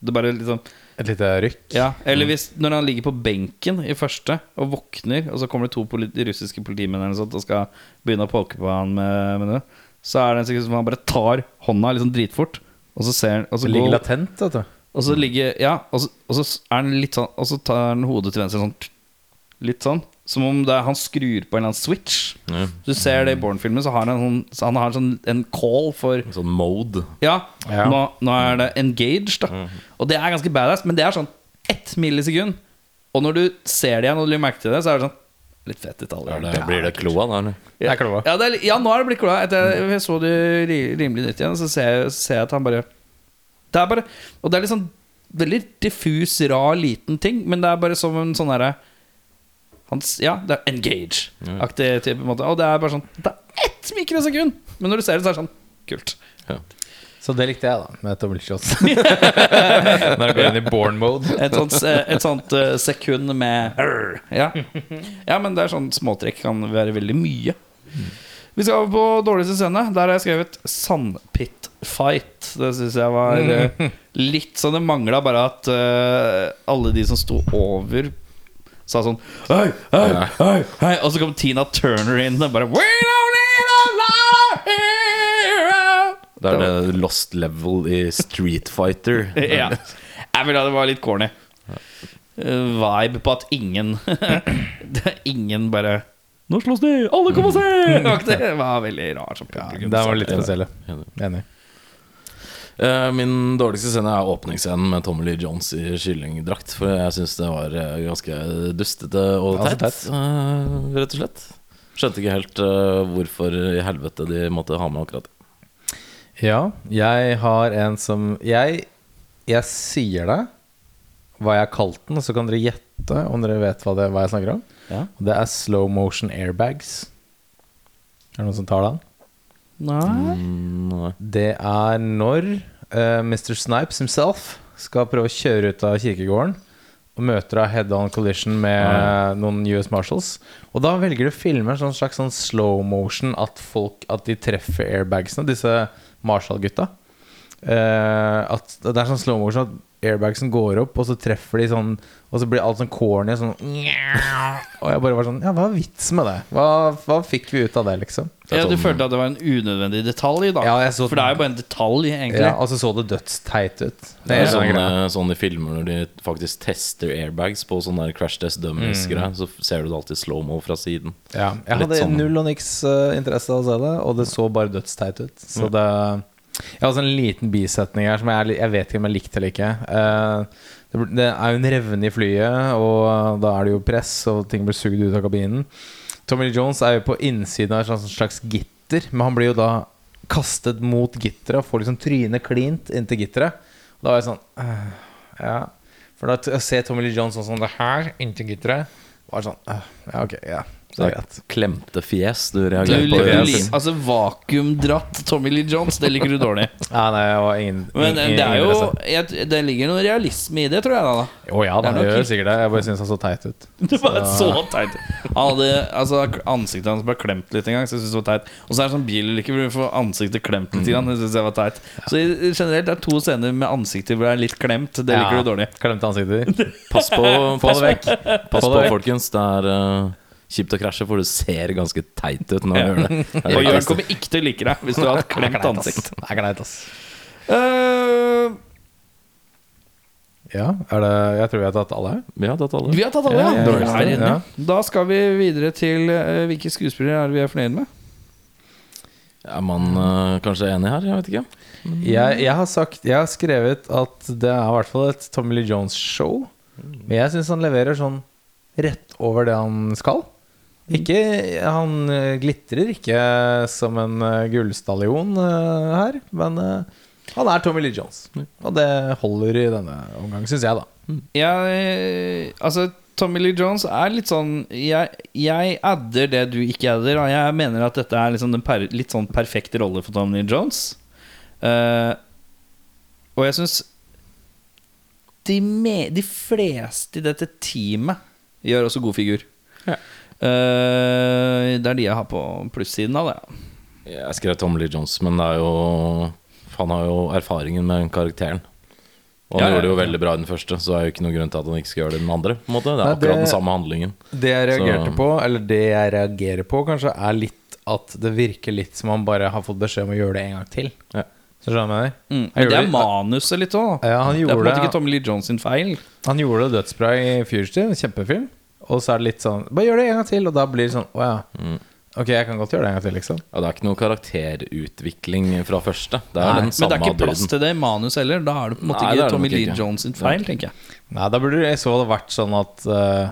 Det bare sånn Et lite rykk. Ja, eller hvis når han ligger på benken i første og våkner, og så kommer det to politi russiske politimenn eller sånt og skal begynne å polke på han med, med det, så er det en sekund som han bare tar hånda sånn dritfort, og så ser han og så Det ligger går- latent, vet du. og så ligger Ja, og så, og så er han litt sånn Og så tar han hodet til venstre sånn Litt sånn Som om det er, han skrur på en eller annen switch Ja. Du ser det i Born-filmen Så har han, en, så han har sånn en call for en Sånn mode. Ja, Ja. Nå, nå er det engaged da Og det er ganske badass Men det er sånn ett millisekund Og når du ser det igjen og du legger merke til det Så er det sånn Litt fett detaljer Ja, det, blir det kloa da, eller? Det er kloa. ja, det er, ja, nå er det blitt kloa. Etter jeg så det rimelig nytt igjen, så ser jeg, ser jeg at han bare Det er bare Og det er litt sånn veldig diffus, rar, liten ting, men det er bare som en sånn herre hans, Ja, det er engage-aktig type måte. Og det er bare sånn Det er ett mikrosekund! Men når du ser det, så er det sånn kult. Så det likte jeg, da, med Tommy [laughs] Når jeg går inn i born mode. Et sånt, et sånt uh, sekund med «Arr», ja. ja, men det er sånn småtrekk kan være veldig mye. Vi skal over på dårligste scene. Der har jeg skrevet Sandpit Fight. Det syns jeg var eh, litt sånn Det mangla bare at uh, alle de som sto over, sa sånn Hei, hei, hei, hei Og så kom Tina Turner inn og bare We don't need a lot hero Det er det lost level i Street Fighter. [laughs] ja. Jeg vil ha det var litt corny. Uh, vibe på at ingen det [laughs] er Ingen bare Nå slåss de! Alle kom og se! [laughs] Det var veldig rart. Som Ja, det var litt spesielle. Enig. Eh, Min dårligste scene er åpningsscenen med Tommy Lee Jones i kyllingdrakt. For jeg syns det var eh, ganske dustete og teit, eh, rett og slett. Skjønte ikke helt hvorfor i helvete de måtte ha med akkurat det. Ja, jeg har en som Jeg, jeg sier det, hva jeg har kalt den, og så kan dere gjette om dere vet hva, det, hva jeg snakker om. Ja. Det er slow motion airbags. Er det noen som tar den? Nei. Mm, nei. Det er når eh, Mr. Snipes himself skal prøve å kjøre ut av kirkegården og møter av head on collision med noen US Marshals. Og da velger du å filme en sånn slags sånn slow motion at folk At de treffer airbagsene, disse Marshall-gutta. Uh, at det er sånn slow motion at airbagsen går opp, og så treffer de sånn Og så blir alt sånn corny. Sånn [laughs] Og jeg bare var sånn Ja, hva er vitsen med det? Hva, hva fikk vi ut av det, liksom? Ja, du følte at det var en unødvendig detalj, da? Ja, jeg så- For det er jo bare en detalj, egentlig. Ja, og så så det dødsteit ut. Det er sånn, sånn i filmer når de faktisk tester airbags på sånne der crash test dummies-greier, så ser du det alltid slow-mo fra siden. Ja, jeg Litt hadde sånn- null og niks uh, interesse av å se det, og det så bare dødsteit ut. Så det Jeg har også en liten bisetning her som jeg, jeg vet ikke om jeg likte eller ikke. Uh, det, det er jo en revne i flyet, og da er det jo press, og ting blir sugd ut av kabinen. Tommy Lee Jones er jo på innsiden av et slags- gitter, men han blir jo da kastet mot gitteret og får liksom trynet klint inntil gitteret. Da var jeg sånn uh, Ja. For da å se Tommy Lee Jones sånn som det her inntil gitteret, var sånn uh, Ja, ok, ja. Så det er greit. Klemte fjes du Du, reagerer på. du, den altså Vakuumdratt Tommy Lee Jones, det liker du dårlig. [laughs] Ja, nei, det var ingen Men ingen- det er jo jeg, Det ligger noe realisme i det, tror jeg. da, da. Oh, ja, Det det gjør sikkert det. Jeg bare syns han så teit ut. [laughs] Det var så teit. Han hadde, altså, ansiktet hans ble klemt litt en gang, så jeg synes det var teit. Og så er det sånn bilulykke hvor du får ansiktet klemt litt. Mm. Jeg synes jeg var teit. Så i- generelt det er to scener med ansikter hvor det er litt klemt. Det liker du dårlig. Klemte ansiktet. [laughs] Pass på, Få det vekk. pass på folkens. Det er eh, kjipt å krasje, for du ser ganske teit ut når du Ja. gjør det. [laughs] det. Og Jørn kommer ikke til å like deg hvis du har et klemt ansikt. Det er greit, ass. Uh, Ja, er det Jeg tror vi har tatt alle. Vi har tatt alle. vi har tatt alle, Ja, ja. ja, Du ja. Ja. Da skal vi videre til uh, hvilke skuespillere er det vi er fornøyd med. Er man eh, kanskje enig her? Jeg vet ikke. Jeg, jeg har sagt Jeg har skrevet at det er i hvert fall et Tommy Lee Jones-show. Men jeg syns han leverer sånn rett over det han skal. Ikke Han eh, glitrer ikke som en eh, gullstallion eh, her, men Han er Tommy Lee Jones. Og det holder i denne omgang, syns jeg, da. Ja, altså Tommy Lee Jones er litt sånn Jeg, jeg adder det du ikke adder. Og Jeg mener at dette er liksom den per, litt sånn perfekte rolle for Tommy Lee Jones. Uh, og jeg syns de, de fleste i dette teamet gjør også god figur. Ja. Eh, det er de jeg har på plussiden av det. Jeg skrev Tom Lee Jones, men det er jo Han har jo erfaringen med karakteren. Og han Ja, gjorde det jo veldig bra i den første, så er jo ikke noen grunn til at han ikke skal gjøre det i den andre. På en måte. Det er Nei, akkurat det- den samme handlingen. Det jeg reagerte Så- på, eller det jeg reagerer på, kanskje, er litt at det virker litt som han bare har fått beskjed om å gjøre det en gang til. Ja. Så skjønner jeg? Mm. Men det er manuset litt òg. Ja, Det er på en måte ikke Tommy Lee Jones sin feil. Han gjorde det dødsbra i Fugitive, en kjempefilm. Og så er det litt sånn Bare gjør det en gang til, og da blir det sånn Å ja. Mm. Ok, jeg kan godt gjøre det en gang til, liksom. Ja, det er ikke noe karakterutvikling fra første. Det er Nei, den Men det er ikke plass duden. til det i manus heller. Da er det på en måte Nei, ikke Tommy Lee ikke. Jones sin feil, tenker jeg. Nei, da burde det så vært sånn at uh,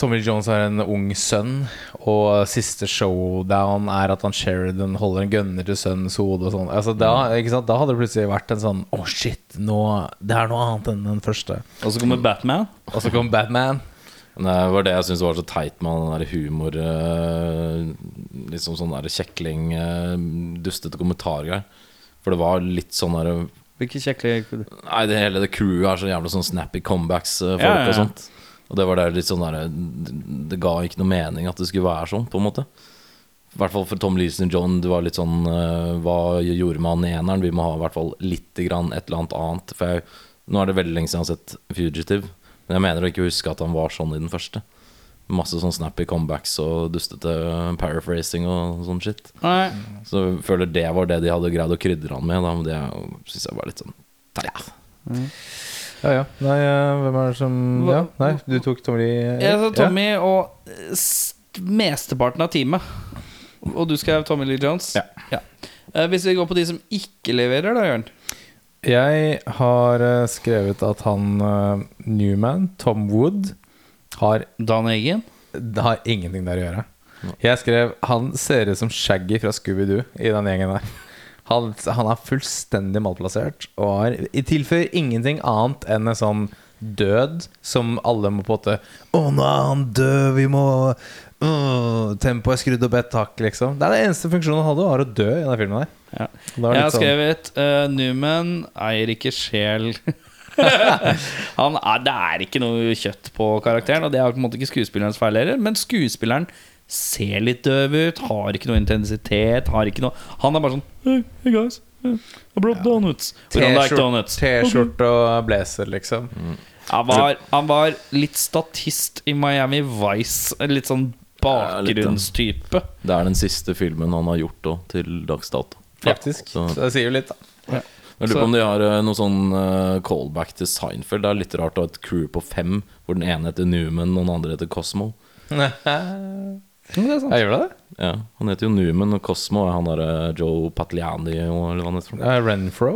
Tommy Jones har en ung sønn, og siste showdown er at han Sheridan holder en gunner til sønnens hode og sånn. Altså, da, ikke sant? da hadde det plutselig vært en sånn Å, shit, nå, det er noe annet enn den første. Og så kommer Batman. Og så kommer Batman. Det var det jeg syntes var så teit med den der humor eh, Liksom sånn der kjekling, eh, dustete kommentargreier. For det var litt sånn der Hvilke kjekling? Nei, det hele det crewet er så jævla sånn snappy comebacks-folk Ja, ja, ja. og sånt. Og det var der litt sånn der det- ga ikke noe mening at det skulle være sånn, på en måte. I hvert fall for Tom Leeson John, det var litt sånn eh, Hva gjorde man i eneren? Vi må ha i hvert fall lite grann et eller annet annet. For jeg, nå er det veldig lenge siden jeg har sett Fugitive. Men jeg mener å ikke huske at han var sånn i den første. Masse sånn snappy comebacks og dustete paraphrasing og sånn shit. Nei. Så jeg føler det var det de hadde greid å krydre han med. Da, men det syns jeg var litt sånn teit. Ja, ja. Nei, eh, hvem er det som Ja, nei, du tok Tommy Jeg tok Tommy og eh, mesteparten av teamet. Og du skrev Tommy Lee Jones? Ja. ja. hvis vi går på de som ikke leverer, da, Jørn. Jeg har eh, skrevet at han eh, Newman, Tom Wood, har Dan Eggen. Det har ingenting der å gjøre. Jeg skrev Han ser ut som Shaggy fra Scooby-Doo i den gjengen der. Han, han er fullstendig malplassert og har, i tilfører ingenting annet enn en sånn død som alle må på en måte Å, nå er han død, vi må øh, Tempoet er skrudd opp et hakk, liksom. Det er det eneste funksjonen han hadde, var å dø i den filmen der. Ja. Jeg har sånn- skrevet uh, Newman eier ikke sjel. [laughs] Han er, det er ikke noe kjøtt på karakteren, og det er på en måte ikke skuespillerens feil heller. Men skuespilleren ser litt døv ut, har ikke noe intensitet. Har ikke noe Han er bare sånn Hey, hey guys, I brought donuts. T-skjorte og blazer, liksom. Han var, han var litt statist i Miami Vice. Litt sånn Ja, litt, ja. bakgrunnstype. Det er den siste filmen han har gjort da, til dags dato. Faktisk. Så- Så det sier jo litt, da. Jeg lurer på om de har eh, noe sånn eh, callback til Seinfeld. Det er litt rart å ha et crew på fem, hvor den ene heter Newman og den andre heter Cosmo. [laughs] Jeg gjør det? Ja, Han heter jo Newman, og Cosmo er han derre Joe Patliani eller hva han heter. Uh, Renfro?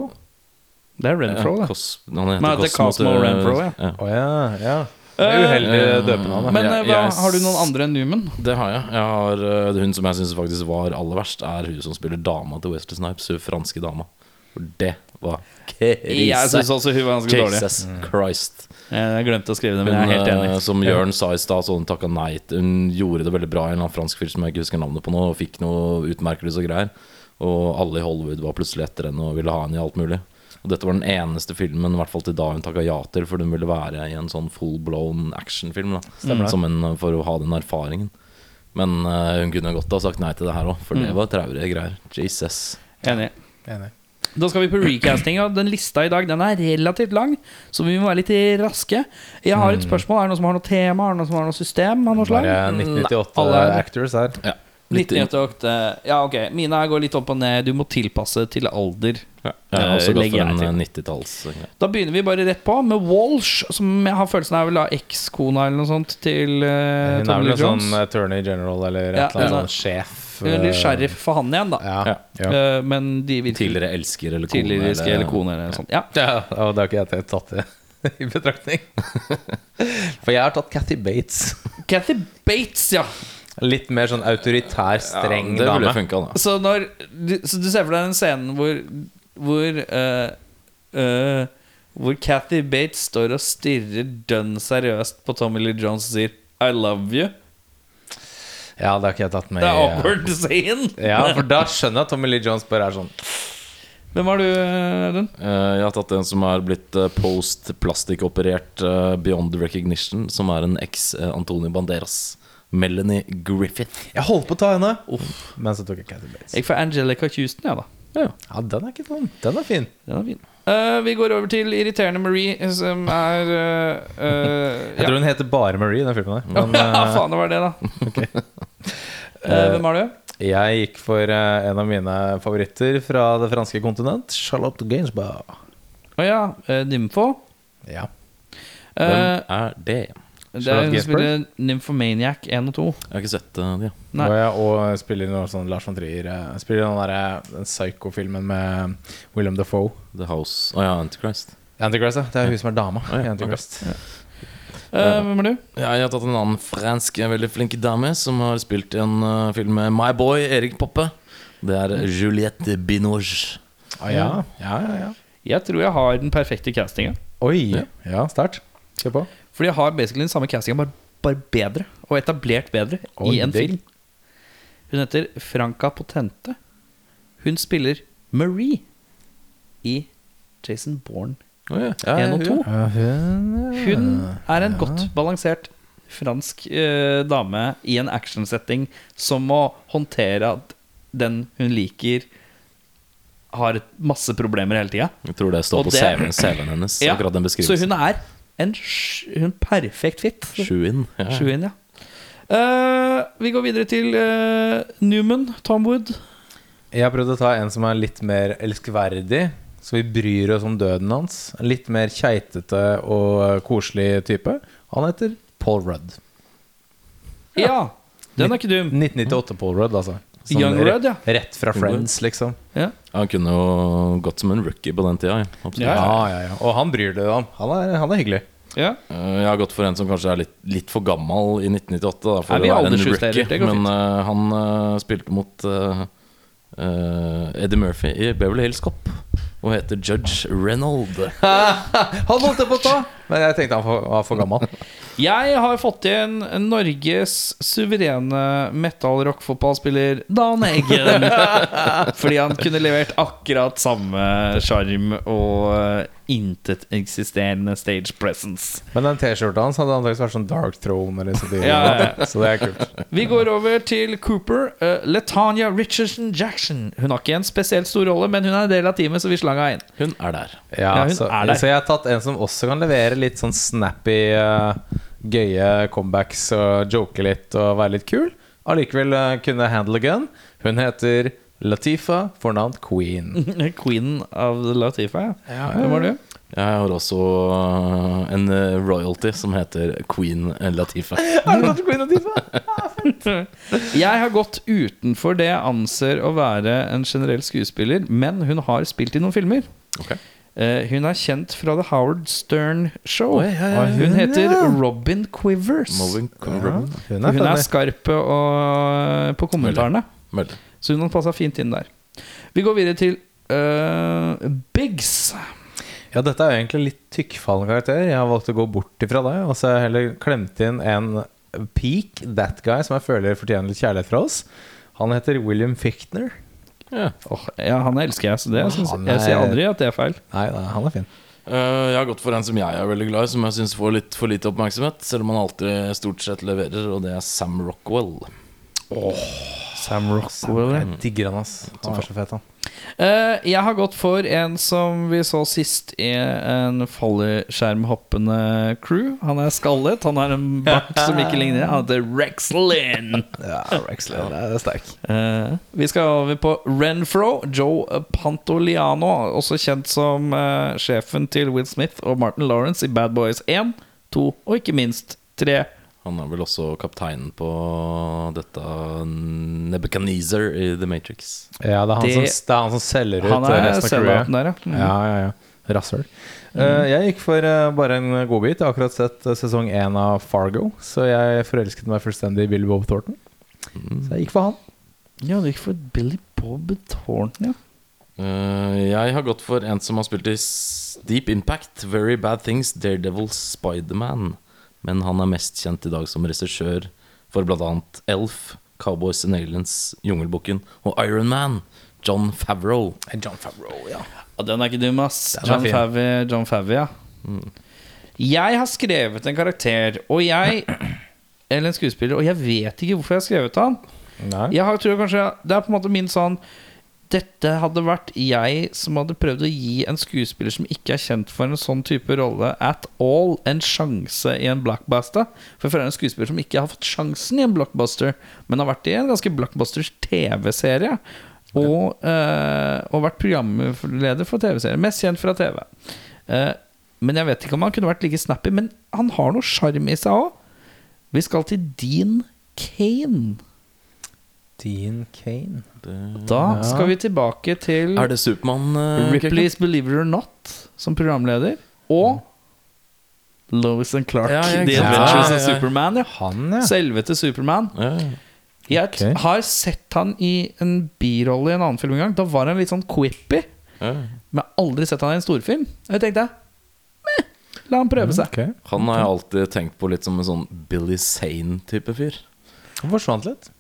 Det er Renfro, ja, det. Cos han heter Men det er Cosmo Cosmo Renfro, ja. Å ja, ja. Det er uheldig Eh, døpenavn. Men Jeg- eh, hva, jeg- har du noen andre enn Newman? Det har jeg. jeg har, eh, Hun som jeg syns faktisk var aller verst, er hun som spiller dama til Wesley Snipes. Hun franske dama. For det var krise. Jeg syns også hun var ganske dårlig. Jesus Christ. Jeg glemte å skrive det, men jeg er helt enig. som Jørn sa i stad, så hun takka nei Hun gjorde det veldig bra i en fransk film som jeg ikke husker navnet på nå, og fikk noe utmerkelse og greier. Og alle i Hollywood var plutselig etter henne og ville ha henne i alt mulig. Og dette var den eneste filmen i hvert fall til da hun takka ja til, for hun ville være i en sånn full blown actionfilm. da Som en, For å ha den erfaringen. Men uh, hun kunne godt ha sagt nei til det her òg, for det var traurige greier. Jesus. Enig. Enig. Da skal vi på recasting. Og den lista i dag Den er relativt lang, så vi må være litt raske. Jeg har et spørsmål. Er det noen som har noe tema? Er det noen som har noe system av noe slag? Bare 1998 Alle er actors her. Ja. Litt inn- 1998. Ja, ok. Mine her går litt opp og ned. Du må tilpasse til alder. Ja, jeg har også Eh, gått for en til. eh, 90-talls. Da begynner vi bare rett på med Walsh, som jeg har følelsen er vel da ekskona eller noe sånt til uh, Hun er vel en sånn attorney general eller et Ja, eller annet sånn sjef. Er eh, sheriff for han igjen, da. Ja. Ja. Eh, men de virker Tidligere elsker eller kone. tidligere elsker eller kone eller noe sånt. Ja. Ja, og det har ikke jeg tatt det [laughs] i betraktning. [laughs] For jeg har tatt Cathy Bates. Kathy Bates, ja. Litt mer sånn autoritær, streng det ville dame. funka, da. Så, når, du, så du ser for deg den scenen hvor hvor uh, uh, Hvor Kathy Bates står og stirrer dønn seriøst på Tommy Lee Jones og sier I love you. Ja, det har ikke jeg tatt med Det er awkward scene. Ja, for da skjønner jeg at Tommy Lee Jones bare er sånn Hvem har du, Audun? Eh, Jeg har tatt en som er blitt eh, post-plastikkoperert eh, beyond recognition, som er en eks-Antonio Banderas. Melanie Griffith. Jeg holdt på å ta henne, men så tok jeg Cathy Bates. Jeg får Angelica Houston, jeg, da. Ja, den er ikke dum. Den er fin. Den er fin. Uh, vi går over til irriterende Marie, som er uh, [laughs] Jeg tror hun heter bare Marie i den filmen der. Men [laughs] Ja, eh, faen, det var det, da. [laughs] Eh, hvem har du? jeg gikk for eh, en av mine favoritter fra det franske kontinent. Charlotte Gainsbourg. Å ja, uh, Nymfo. Ja. Eh, Hvem er det? Det er hun som spiller Nymphomaniac 1 og 2. Jeg har ikke sett uh, de. Nei. Og, ja, og spiller noe sånn Lars von Trier. eh, Spiller den der, eh, den Psycho-filmen med William Defoe. The House Å ja, Antichrist. Antichrist, ja. Det er hun som er dama ja, i Antichrist. uh, hvem er du? Ja, jeg har tatt en annen fransk veldig flink dame som har spilt i en uh, film med My Boy, Erik Poppe. Det er Juliette Binoche. Ah, ja. ja, ja, ja. Jeg tror jeg har den perfekte castinga. Oi. Ja. Ja, sterkt. Kjør på. Fordi jeg har basically den samme castinga, bare, bare bedre. Og etablert bedre Oi, i en film. Hun heter Franca Potente. Hun spiller Marie i Jason Bourne. oh, ja. Ja, 1 og 2. Ja, hun, Hun er en godt balansert fransk eh, dame i en actionsetting som må håndtere at den hun liker, har masse problemer hele tida. Jeg tror det står Og på CV-en hennes. Ja, Akkurat den beskrivelsen Så hun er en hun perfekt fit. Sjuinn. Ja. Sju ja. Uh, vi går videre til uh, Newman, Tom Wood. Jeg har prøvd å ta en som er litt mer elskverdig, så vi bryr oss om døden hans. En litt mer keitete og koselig type. Han heter Paul Rudd. Ja, den er ikke dum. 1998 Paul Rudd, altså. Sånn Young rett- Rudd, ja. Rett fra Friends, liksom. Ja. Han kunne jo gått som en rookie på den tida. ja. Ja, Ja. Og han bryr deg om. Han er, han er hyggelig. ja. Eh, Jeg har gått for en som kanskje er litt, litt for gammel i 1998 da, for å være en rookie. Men eh, han uh, spilte mot uh, eh, Eddie Murphy i Beverly Hills Cop og heter Judge Reynold. [laughs] Han holdt jeg på å ta! Men jeg tenkte han var- var for gammel. Jeg har fått inn Norges suverene metal-rock-fotballspiller Dan Eggen. [laughs] Fordi han kunne levert akkurat samme sjarm og inteteksisterende stage presence. Men den T-skjorta hans hadde antakeligvis vært sånn Dark Throne. Eller så, Ja, ja. så det er kult. Vi går over til Cooper. Uh, Letania Richardson Jackson. Hun har ikke en spesielt stor rolle, men hun er en del av teamet, så vi slanga inn. Hun er der. Ja, Ja, hun så, er der. så jeg har tatt en som også kan levere litt sånn snappy, uh, gøye comebacks og joke litt og være litt kul. Allikevel uh, kunne handle gun. Hun heter Latifa, fornavnt Queen. [laughs] Queen av Latifa, ja. Hvem var du? Jeg har også eh, en eh, royalty som heter Queen Latifa. [laughs] Har du gått Queen Latifah. [laughs] Jeg har gått utenfor det jeg anser å være en generell skuespiller, men hun har spilt i noen filmer. Ok. Eh, hun er kjent fra The Howard Stern Show. Oi, ja, ja, Hun ja. heter Robin Quivers. Robin Ja, hun er Hun er skarp og, på kommentarene, Veldig. Så hun har passa fint inn der. Vi går videre til uh, Biggs. Ja, dette er jo egentlig litt tykkfallende karakter. Jeg har valgt å gå bort ifra det. Og så har jeg heller klemt inn en peak, that guy, som jeg føler fortjener litt kjærlighet fra oss. Han heter William Fichtner. Ja. oh, ja, han elsker jeg, så det synes, Han jeg sier er- aldri at det er feil. Nei, nei, han er fin. Uh, jeg har gått for en som jeg er veldig glad i, som jeg syns får litt for lite oppmerksomhet. Selv om han alltid stort sett leverer, og det er Sam Rockwell. Sam Rockwell. Jeg digger han, ass. Han er så fet, han. Uh, jeg har gått for en som vi så sist i en fallskjermhoppende crew. Han er skallet, han har en bart som ikke ligner. Han heter Rex Lynn. [laughs] Ja, Rexler, det er sterk. Uh, vi skal over på Renfro. Joe Pantoliano, også kjent som uh, sjefen til Will Smith og Martin Lawrence i Bad Boys 1, 2 og ikke minst 3. Han er vel også kapteinen på dette Nebuchadnezzar i The Matrix. Ja, det er han, Det- som, det er han som selger ut Han er resten av crewet. der, ja. Mm. Ja, ja, ja. Rasshøl. Eh, jeg gikk for uh, bare en godbit. Jeg har akkurat sett uh, sesong én av Fargo, så jeg forelsket meg fullstendig i Billy Bob Thornton. Så jeg gikk for han. Ja, du gikk for Billy Bob Thornton, ja. Uh, jeg har gått for en som har spilt i Deep Impact, Very Bad Things, Daredevil, Spiderman. Men han er mest kjent i dag som regissør for bl.a. Elf, Cowboys and Aliens, Jungelboken og Iron Man. John Favreau. John Favreau, ja. Ja, den er ikke dum, ass. John fin. Favre, John Favre, ja. Jeg har skrevet en karakter, og jeg [clears throat] Eller en skuespiller, og jeg vet ikke hvorfor jeg har skrevet han. Nei. Jeg har, tror kanskje Det er på en måte min sånn Dette hadde vært jeg som hadde prøvd å gi en skuespiller som ikke er kjent for en sånn type rolle, at all, en sjanse i en blockbuster. For jeg føler er en skuespiller som ikke har fått sjansen i en blockbuster, men har vært i en ganske blockbuster TV-serie. Og, eh, og vært programleder for TV-serier. Mest kjent fra TV. Uh, men jeg vet ikke om han kunne vært like snappy. Men han har noe sjarm i seg òg. Vi skal til Dean Kane. Dean Kane. Da Ja. skal vi tilbake til Er det Supermann? Uh, Ripley's Believe It or Not som programleder. Og Lois and Clark, Ja, ja, The. Adventures Ja, of. Superman. Ja. Han, ja. Selvete Superman. Ja, ja. Jeg t- har sett han i en birolle i en annen film en gang. Da var han litt sånn quippy. Men jeg har aldri sett han i en storfilm. Og jeg tenkte meh, la han prøve seg. Okay. Han har jeg alltid tenkt på litt som en sånn Billy Sane-type fyr. Han forsvant litt.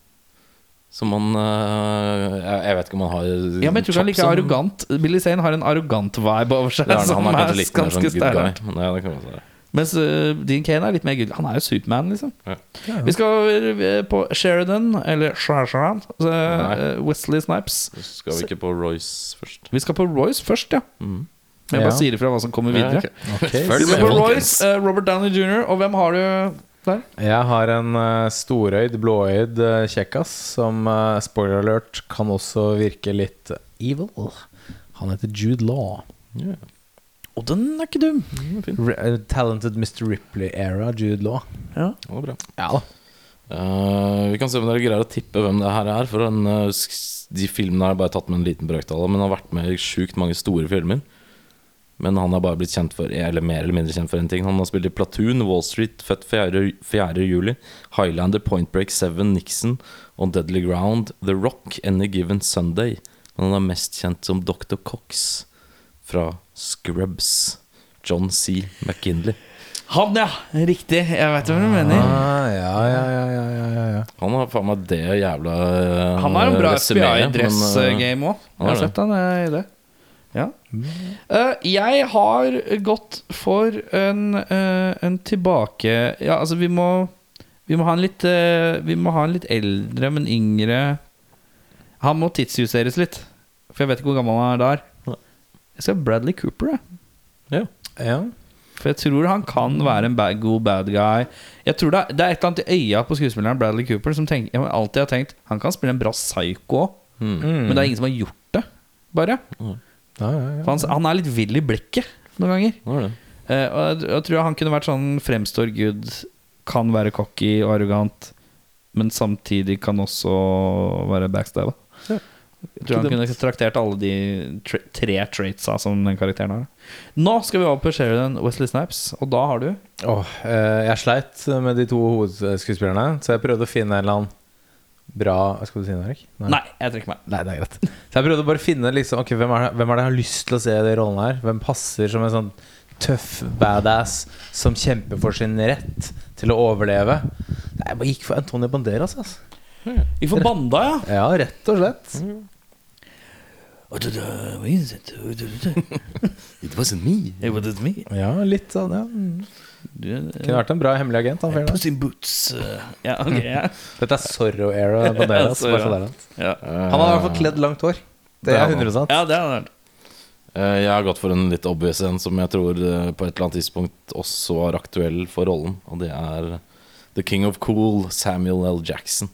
Som han eh, jeg, vet ikke om han har Ja, men jeg tror han er like arrogant. Billy Zane har en arrogant vibe over seg. Er, han som er er ganske sånn guy. Men ja, det. Mens uh, Dean Kane er litt mer good. Han er jo Superman, liksom. Ja. Vi skal over på Sheridan, eller Sheridan, uh, Wesley Snipes. Skal vi ikke på Royce først? Vi skal på Royce først, ja. Mm. Jeg Ja. bare sier ifra hva som kommer videre. Ja, okay. okay. Vi skal på. Royce, uh, Robert Downey jr., og hvem har du der? Jeg har en uh, storøyd, blåøyd uh, kjekkas som, uh, spoiler alert, kan også virke litt evil. Han heter Jude Law. Yeah. Og den er ikke dum. fin. Re uh, talented Mr. Ripley-era Jude Law. Ja. Det var bra. Ja da. uh, vi kan se om dere greier å tippe hvem det her er. For den, de filmene har jeg bare tatt med en liten brøkdal, men han har vært med i sjukt mange store filmer. Men han har bare blitt kjent for Eller mer eller mindre kjent for en ting. Han har spilt i Platoon, Wall Street, Født 4. 4. juli, Highlander, Point Break 7, Nixon, On Deadly Ground, The Rock, Any Given Sunday. Men han er mest kjent som Dr. Cox fra Scrubs. John C. McKinley. Han, ja. Riktig. Jeg vet hva du mener. Ah, ja, ja, ja, ja, ja, ja, ja. Han har faen meg det jævla eh, Han har en bra resumeet, men, eh, FBI-dress-game òg. Jeg har sett han eh, i det. Ja. Uh, jeg har gått for en, uh, en tilbake Ja, altså, vi må Vi må ha en litt uh, Vi må ha en litt eldre, men yngre Han må tidsjusteres litt. For jeg vet ikke hvor gammel han er der. Jeg skal ha Bradley Cooper, jeg. Ja. ja. For jeg tror han kan være en bad, god bad guy. Jeg tror det er, det er et eller annet i øya på skuespilleren Bradley Cooper som tenker, jeg alltid har tenkt Han kan spille en bra psycho òg, Mm. Mm. men det er ingen som har gjort det. Bare ja, ja, ja. Han, han er litt vill i blikket noen ganger. Er. Eh, og jeg, jeg tror han kunne vært sånn fremstår good, kan være cocky og arrogant, men samtidig kan også være backstabba. Jeg tror han kunne traktert alle de tre, tre traitsa som den karakteren har. Nå skal vi over på Sheridan Wesley Snipes, og da har du Åh, eh, jeg sleit med de to hovedskuespillerne, så jeg prøvde å finne en eller annen bra Skal du si noe, Erik? Nei, jeg trekker meg. Nei, det er greit. Så jeg prøvde bare å finne liksom, ok, hvem, er det, hvem er det jeg har lyst til å se i de rollene her? Hvem passer som en sånn tøff badass som kjemper for sin rett til å overleve? Nei, jeg bare gikk for Antonio Banderas. Altså. Mm. Gikk for banda, ja. Ja, rett og slett. It wasn't me. It wasn't me. Ja, litt sånn, ja. Kunne vært en bra hemmelig agent. Han fyren der. Puss in boots. uh, Ja, okay, Ja. [laughs] Dette er Zorro-era [laughs] på Zorro. Altså. Ja. Han har i hvert fall kledd langt hår. Det Det er har han. 100% ja, det er det. Eh, Jeg har gått for en litt obvious en som jeg tror eh, på et eller annet tidspunkt også var aktuell for rollen. Og det er The King of Cool, Samuel L. Jackson.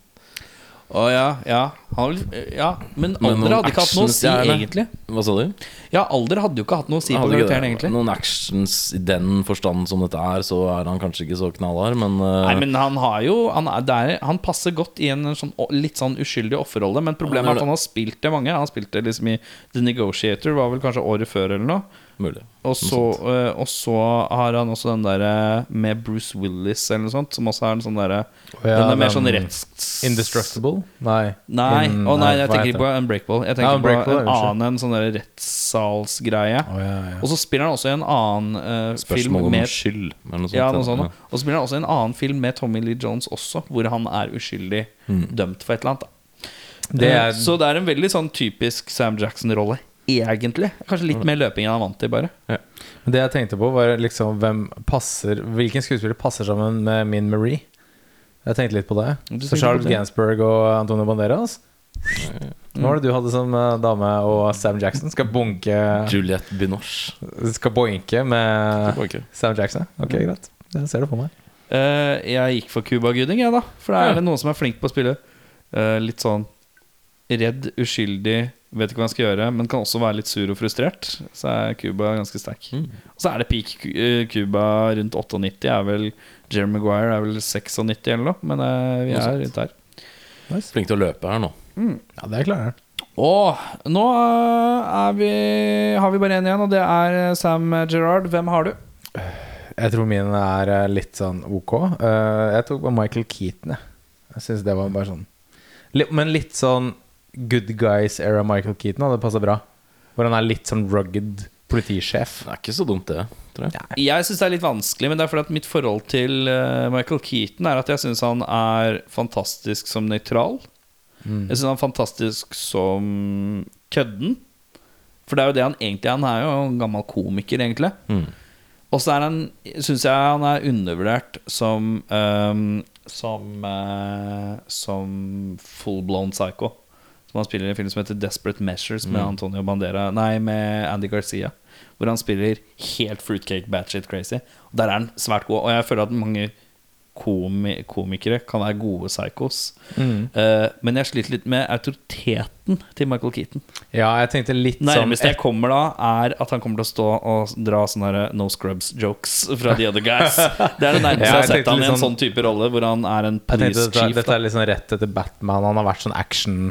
Å ja, ja. Han, ja. Men alder hadde ikke hatt noe å si, egentlig. Hva sa du? Ja, alder hadde jo ikke hatt noe å si på karakteren, egentlig. Noen actions i den forstand som dette er, så er han kanskje ikke så knallhard, men, uh... Nei, men han har jo Han, er, det er, han passer godt i en sånn, litt sånn uskyldig offerrolle, men problemet er at han har spilt det mange. Han spilte liksom i The Negotiator, var vel kanskje året før eller noe. Mulig. Og så, eh, og så har han også den derre med Bruce Willis eller noe sånt, som også er en sånn derre ja, Den er mer sånn retts... Indestructible? Nei. Nei, In- oh, nei, jeg tenker ikke på? Unbreakable. Jeg Ja, tenker Unbreakable, på en annen en sånn der rettssalsgreie. Oh, ja, ja. Og så spiller han også i en annen eh, film Spørsmål om med skyld. Eller noe sånt, Ja, noe sånt. ja. Og så spiller han også i en annen film med Tommy Lee Jones også, hvor han er uskyldig dømt for et eller annet. Da. Det er, Eh, Så det er en veldig sånn typisk Sam Jackson-rolle, egentlig. Kanskje litt mer løping enn han er vant til, bare. det jeg tenkte på, var liksom hvem passer Hvilken skuespiller passer sammen med Min Marie? Jeg tenkte litt på det. Så Charles på? Gansberg og Antonio Banderas. Hva var det du hadde som eh, dame og Sam Jackson? Skal bunke Juliette Binoche. Skal boinke med. Sam Jackson? Ok, greit. Jeg ser det for meg. Uh, jeg gikk for Cuba Gooding, jeg, da. For da er det noen som er flink på å spille uh, litt sånn redd, uskyldig, vet ikke hva han skal gjøre, men kan også være litt sur og frustrert. Så er Cuba ganske sterk. Mm. Og så er det peak eh, Cuba rundt 98. Er vel Jeremy Maguire er vel 96 eller noe, men eh, vi er rundt her. Flink til å løpe her nå. Ja, det klarer han. Og nå eh, er vi, har vi bare én igjen, og det er eh, Sam Gerrard. Hvem har du? Jeg tror min er litt sånn ok. Eh, Jeg tok på Michael Keaton, jeg. Jeg synes det var bare sånn Men litt sånn Good Guys-era Michael Keaton hadde passa bra. Hvor han er litt sånn rugged politisjef. Det er ikke så dumt, det. Tror jeg. Jeg syns det er litt vanskelig, men det er fordi at mitt forhold til eh, Michael Keaton er at jeg syns han er fantastisk som nøytral. Jeg syns han er fantastisk som kødden. For det er jo det han egentlig er. Han er jo en gammel komiker, egentlig. Mm. Og så er han syns jeg han er undervurdert som um, Som uh, Som full-blown psycho. Som han spiller i en film som heter Desperate Measures med Antonio Bandera Nei, med Andy Garcia. Hvor han spiller helt fruitcake batshit crazy. Og Der er han svært god. Og jeg føler at mange komi komikere kan være gode psychos. Eh, men jeg sliter litt med autoriteten til Michael Keaton. Ja, jeg tenkte litt sånn jeg kommer da, er at han kommer til å stå og dra sånne her no scrubs-jokes fra The Other Guys. [laughs] Det er det nærmeste Ja, jeg har sett han i en sånn- sånn type rolle, hvor han er en police dette, chief. dette er sånn rett etter Batman. Han har vært sånn action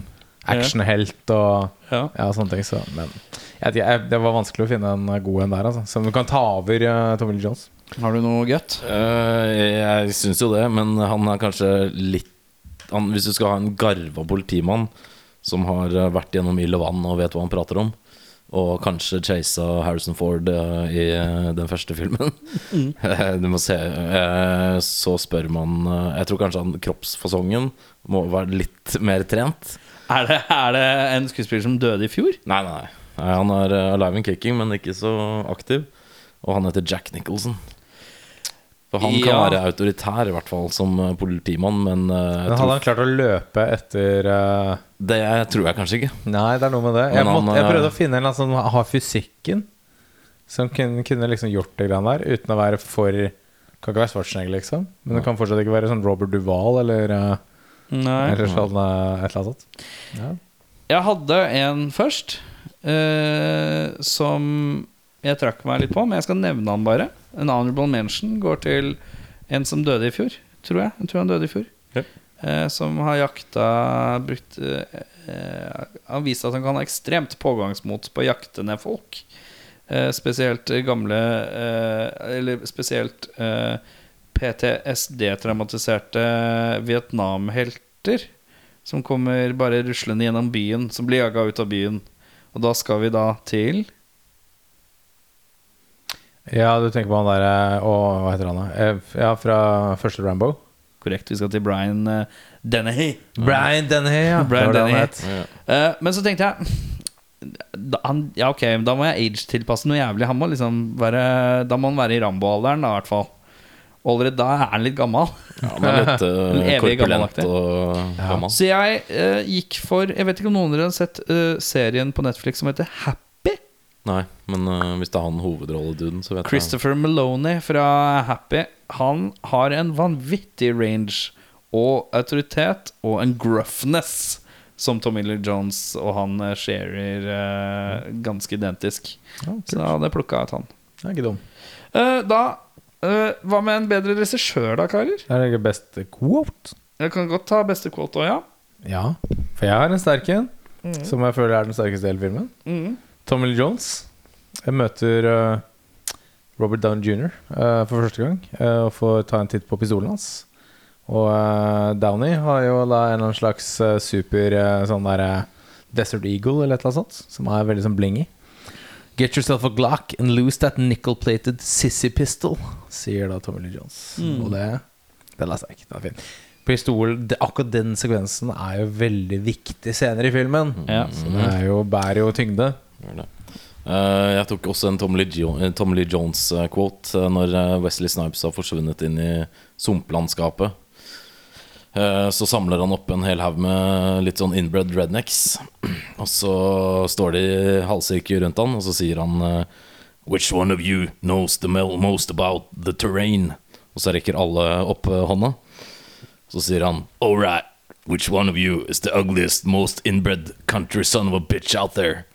actionhelt og Ja. ja, sånne ting. Så, men jeg, jeg, det var vanskelig å finne en god en der, altså. Som du kan ta over uh, Tommy Lee Jones. Har du noe godt? Uh, jeg syns jo det, men han er kanskje litt han, Hvis du skal ha en garva politimann som har eh, vært gjennom ild og vann og vet hva han prater om, og kanskje chasa Harrison Ford uh, i uh, den første filmen Mm. [laughs] Du må se uh, Så spør man eh, Jeg tror kanskje han kroppsfasongen må være litt mer trent. Er det, er det en skuespiller som døde i fjor? Nei, nei, nei. Han er eh, alive and kicking, men ikke så aktiv. Og han heter Jack Nicholson. For han kan Ja. være autoritær, i hvert fall som eh, politimann, men uh, Men hadde han klart å løpe etter uh, det tror jeg kanskje ikke. Nei, det er noe med det. Jeg, måtte, jeg prøvde å finne en som har fysikken. Som kunne, kunne liksom gjort det greiene der uten å være for Kan ikke være Schwarzenegger, liksom. Men det kan fortsatt ikke være sånn Robert Duval eller, uh, Nei. eller sånn et eller annet sånt. Ja. Jeg hadde en først eh, som jeg trakk meg litt på, men jeg skal nevne han bare. En honorable mention går til en som døde i fjor, tror jeg. Jeg tror han døde i fjor. Ja. Eh, som har jakta brukt eh, eh, Han viste at han kan ha ekstremt pågangsmot på å jakte ned folk. Eh, spesielt gamle Eller spesielt eh, PTSD-traumatiserte Vietnam-helter som kommer bare ruslende gjennom byen, som blir jaga ut av byen. Og da skal vi da til ja, du tenker på han der uh, Å, hva heter han da? Eh, Ja, fra første Rambo. Korrekt, vi skal til Brian uh, Dennehy. Brian Dennehy, ja. Brian Dennehy. het. Uh, men så tenkte jeg da, han, Ja, ok, da må jeg age-tilpasse noe jævlig. Han må liksom være Da må han være i Rambo-alderen, da, i hvert fall. Allerede da er han litt gammel. Ja, han er litt [laughs] uh, evig korpulent gammelaktig. og gammel. Så jeg uh, gikk for Jeg vet ikke om noen av dere har sett uh, serien på Netflix som heter Happy. Nei, men uh, hvis det er han hovedrolleduden, så vet Christopher Maloney fra Happy Han har en vanvittig range og autoritet og en gruffness som Tommy Lee Jones og han sharer eh, ganske identisk. Ja. Så da hadde jeg plukka ut han. Det er ikke dum. Eh, da eh, Hva med en bedre regissør, da, karer? Det er ikke beste quote. Jeg kan godt ta beste quote òg, ja. Ja, for jeg har en sterk en, som jeg føler er den sterkeste i hele filmen. Mm. Tommy Lee Jones. Jeg møter eh, Robert Downey jr. eh, for første gang eh, og får ta en titt på pistolen hans. Og eh, Downey har jo da en eller annen slags eh, super eh, sånn der eh, Desert Eagle eller et eller annet sånt, som er veldig sånn blingy. Get yourself a Glock and lose that nickel-plated sissy pistol, sier da Tommy Lee Jones. Mm. Og det, Den leste jeg ikke. Den er fin. Pistol, det, akkurat den sekvensen er jo veldig viktig senere i filmen. Ja. Så det er jo, bærer jo tyngde. Gjør det. Eh, jeg tok også en Tom Lee, jo eh, Tom Lee Jones-quote uh, når eh, Wesley Snipes har forsvunnet inn i sumplandskapet. Uh, så samler han opp en hel haug med litt sånn inbred rednecks. [clears throat] Og så står de i halvsirkel rundt han, og så sier han eh, Which one of you knows the most about the terrain? Og så rekker alle opp eh, hånda. Så sier han Alright, which one of you is the ugliest, most inbred country son of a bitch out there?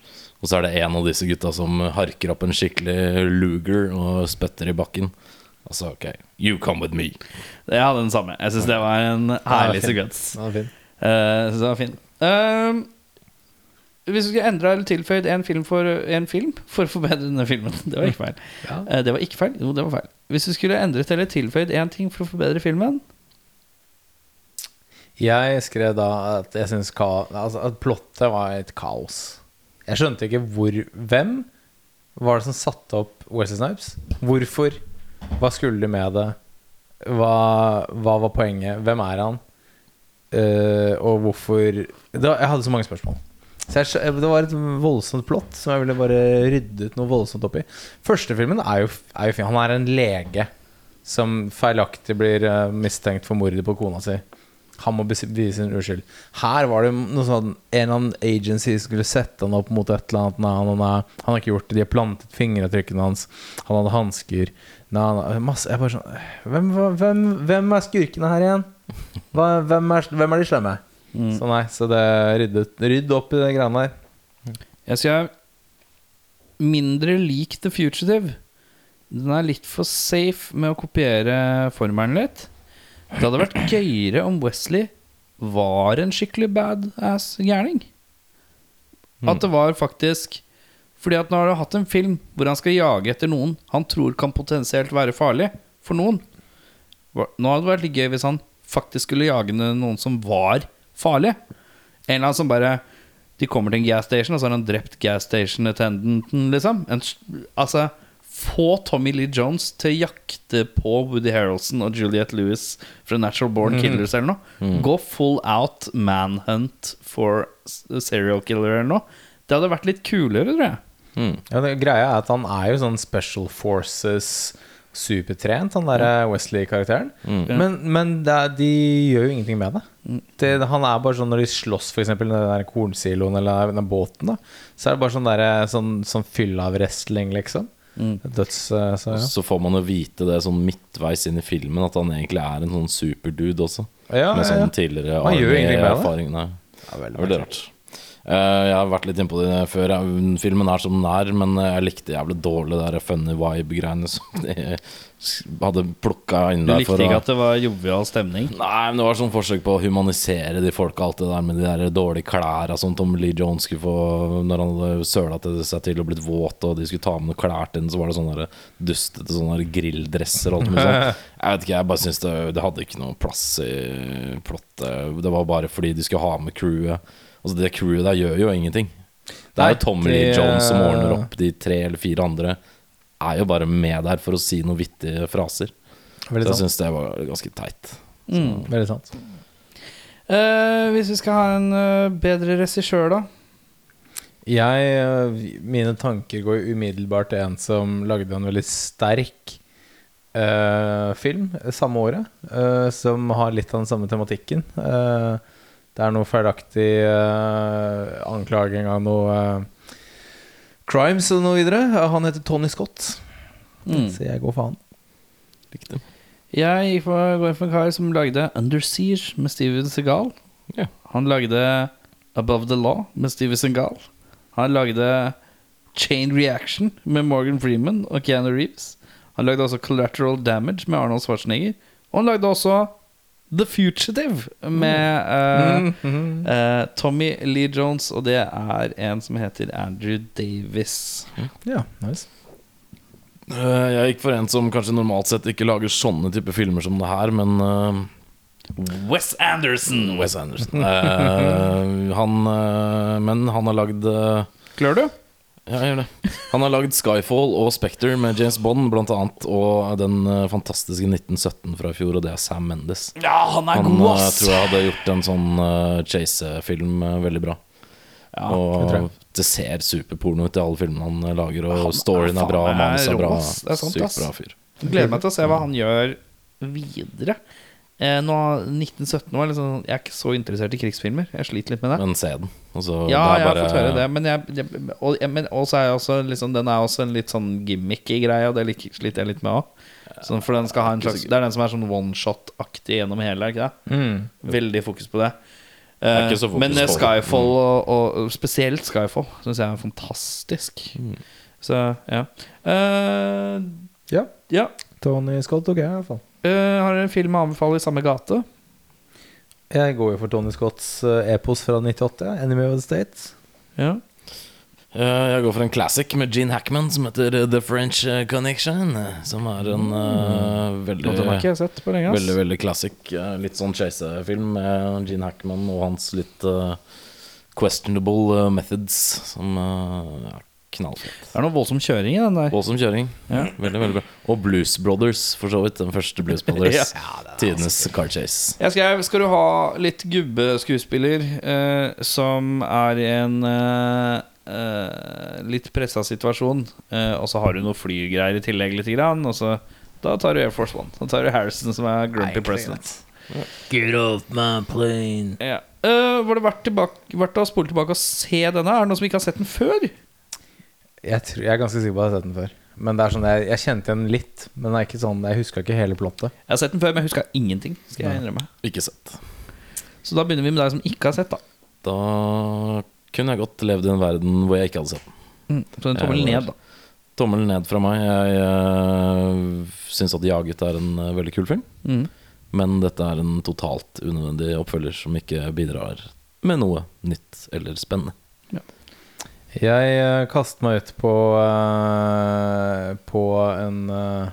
Og så er det en av disse gutta som harker opp en skikkelig luger og spytter i bakken. Altså, ok, you come with me. Ja, den samme. Jeg syns det var en herlig sekvens. Den det var fin. Ehm, hvis vi skulle endra eller tilføyd en film for en film for å forbedre denne filmen [laughs] Det var ikke feil. Ja. Eh, det var ikke feil. Jo, det var feil. Hvis du skulle endret eller tilføyd én ting for å forbedre filmen Jeg skrev da at jeg syns altså, at plottet var et kaos. Jeg skjønte ikke hvor Hvem var det som satte opp Wesley Snipes? Hvorfor? Hva skulle de med det? Hva, hva var poenget? Hvem er han? Uh, og hvorfor da, Jeg hadde så mange spørsmål. Jeg, det var et voldsomt plott som jeg ville bare rydde ut noe voldsomt opp i. Første filmen er jo, er jo fin. Han er en lege som feilaktig blir eh, mistenkt for mordet på kona si. Han må bevise sin uskyld. Her var det noe sånn En eller annen agency skulle sette han opp mot et eller annet. Nei, han, han, har ikke gjort det. De har plantet fingeravtrykkene hans. Han hadde hansker. Nei, nei, sånn hvem, hvem, hvem er skurkene her igjen? Hva, hvem, er, hvem er de slemme? Så nei, så det ryddet, rydd opp i de greiene der. Jeg skal mindre lik The Fugitive. Den er litt for safe med å kopiere formelen litt. Det hadde vært gøyere om Wesley var en skikkelig badass gærning. At det var faktisk Fordi at nå har du hatt en film hvor han skal jage etter noen han tror kan potensielt være farlig for noen. Nå hadde det vært litt gøy hvis han faktisk skulle jage noen som var farlig. En eller annen som bare De kommer til en gas station, og så har han drept gas station attendanten, liksom. En, altså Få Tommy Lee Jones til å jakte på Woody Harrelson og Juliette Lewis fra Natural Born Killers eller noe. Gå full out manhunt for serial killer eller noe. Det hadde vært litt kulere, tror jeg. Mm. Ja, det, greia er at han er jo sånn Special Forces supertrent, han derre Wesley-karakteren. Men, men det er, de gjør jo ingenting med det. det. Han er bare sånn når de slåss, f.eks. i den der kornsiloen eller den båten, da, så er det bare sånn, der, sånn, sånn fyll av wrestling, liksom. Døds... eh, Så, ja. Så får man jo vite det sånn midtveis inn i filmen, at han egentlig er en sånn superdude også. Ja, med sånn ja. tidligere med det. erfaring. Veldig Det er veldig rart. Eh, jeg har vært litt innpå det før. Filmen er som den er, men jeg likte jævlig dårlig det funny vibe-greiene som [laughs] de hadde plukka inn der. Du likte for å- ikke at det var jovial stemning? Nei, men det var sånn forsøk på å humanisere de folka. Alt det der med de der dårlige klærne som Tom Lee Jones skulle få når han hadde søla til seg til og blitt våt, og de skulle ta med noen klær til den, så var det sånne der dustete sånne der grilldresser og alt mulig sånt. [laughs] Jeg vet ikke, jeg bare syns det, det hadde ikke noe plass i plottet. Det var bare fordi de skulle ha med crewet. Altså Det crewet der gjør jo ingenting. Det Nei, er jo Tommy Lee Jones som ordner opp de tre eller fire andre. Er jo bare med der for å si noen vittige fraser. Så jeg syns det var ganske teit. Veldig sant. Uh, hvis vi skal ha en uh, bedre regissør, da? Jeg, uh, mine tanker går umiddelbart til en som lagde en veldig sterk film samme året, som har litt av den samme tematikken. Øh, det er noe feilaktig uh, anklaging av noe uh, crimes og noe videre. Han heter Tony Scott, Mm. så jeg går for han. Riktig. Jeg går for en kar som lagde Under Siege med Steven Segal. Yeah. Han lagde Above the Law med Steven Segal. Han lagde Chain Reaction med Morgan Freeman og Keanu Reeves. Han lagde også Collateral Damage med Arnold Schwarzenegger. Og han lagde også The Fugitive med uh, mm. uh, Tommy Lee Jones, og det er en som heter Andrew Davis. Ja, nice. uh, Jeg gikk for en som kanskje normalt sett ikke lager sånne type filmer som det her, men Wes Anderson. Wes Anderson. Eh, han Men han har lagd Klør du? Ja, jeg gjør det. Han har lagd Skyfall og Spectre med James Bond, blant annet, og den eh, fantastiske 1917 fra i fjor, og det er Sam Mendes. Ja, han er Han god, ass! Han tror jeg hadde gjort en sånn uh, chase-film eh, veldig bra. Ja, og det, ser superporno ut i alle filmene han eh, lager, og Han storyen er bra, manuset er bra. Sykt bra fyr. Gleder meg til å se hva han gjør videre. Eh, nå, 1917 var sånn Jeg er ikke så interessert i krigsfilmer. Jeg sliter litt med det. Men se den. Altså, ja, det er jeg har fått høre det. Men, jeg, jeg, og, jeg, men også er jeg også liksom, den er også en litt sånn gimmicky greie, og det lik- sliter jeg litt med òg. Sånn, for den skal ha en slags Det er den som er sånn one-shot-aktig gjennom hele, er ikke det? Mm. Veldig fokus på det. Eh, fokus men eh, på. Skyfall, og, og spesielt Skyfall, syns jeg er fantastisk. Mm. Så ja. Eh, Ja. ja. Tony Scott tok jeg, i hvert fall. Eh, har dere en film å anbefale i samme gate? Jeg går jo for Tony Scotts eh, epos fra 98, 'Enemy of the State'. Ja. Eh, Jeg går for en classic med Gene Hackman som heter The French Connection. Som er en uh, veldig Og ikke jeg sett på lenge. ass. Veldig, veldig classic. Litt sånn chase-film med Gene Hackman og hans litt uh, questionable methods. Som uh, er knallfett. Det er noe voldsom kjøring i den der. Voldsom kjøring. Ja. Veldig, veldig bra. Og Blues Brothers, for så vidt. Den første Blues [laughs] Brothers. Tidenes car chase. Jeg skrev Skal du ha litt gubbeskuespiller eh, som er i en eh, eh, litt pressa situasjon, eh, og så har du noe flygreier i tillegg, lite grann, og så da tar du Air Force One. Da tar du Harrison, som er grumpy president. Get off my plane. Ja. Uh, var det verdt, tilbake, verdt å spole tilbake og se denne? Er det noen som ikke har sett den før? Jeg, tror, jeg er ganske sikker på at jeg har sett den før. Men det er sånn, jeg, jeg kjente igjen litt. Men det er ikke sånn, jeg huska ikke hele plottet. Jeg har sett den før, men jeg huska ingenting. Skal jeg innrømme Ikke sett. Så da begynner vi med deg som ikke har sett, da. Da kunne jeg godt levd i en verden hvor jeg ikke hadde sett den. Så en tommel ned, da. Tommel ned fra meg. Jeg uh, syns at 'Jaget' er en uh, veldig kul film. Mm. Men dette er en totalt unødvendig oppfølger som ikke bidrar med noe nytt eller spennende. Jeg uh, kaster meg ut på uh, På en uh,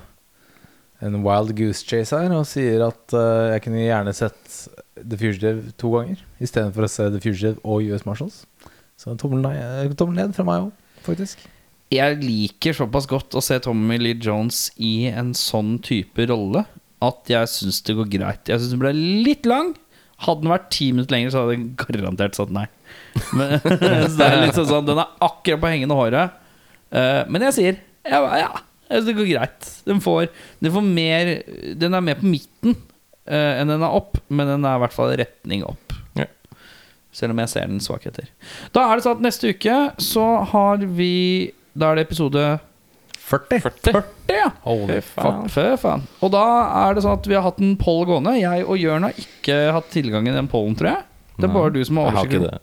En wild goose chase her og sier at uh, jeg kunne gjerne sett The Fugitive to ganger istedenfor å se The Fugitive og US Marshals. Så tommel ned, tommel ned fra meg òg, faktisk. Jeg liker såpass godt å se Tommy Lee Jones i en sånn type rolle at jeg syns det går greit. Jeg syns den ble litt lang. Hadde den vært ti minutter lenger, så hadde jeg garantert sagt nei. Men, [laughs] så det er litt sånn sånn Den er akkurat på hengende håret. Eh, men jeg sier ja, ja, det går greit. Den får, den får mer Den er mer på midten eh, enn den er opp, men den er i hvert fall retning opp. Ja. Selv om jeg ser den svakheter. Da er det sånn at neste uke så har vi Da er det episode 40. 40, ja. Holy faen. faen. Og da er det sånn at vi har hatt en poll gående. Jeg og Jørn har ikke hatt tilgang i den pollen, tror jeg. Det er Nei, bare du som har oversikt.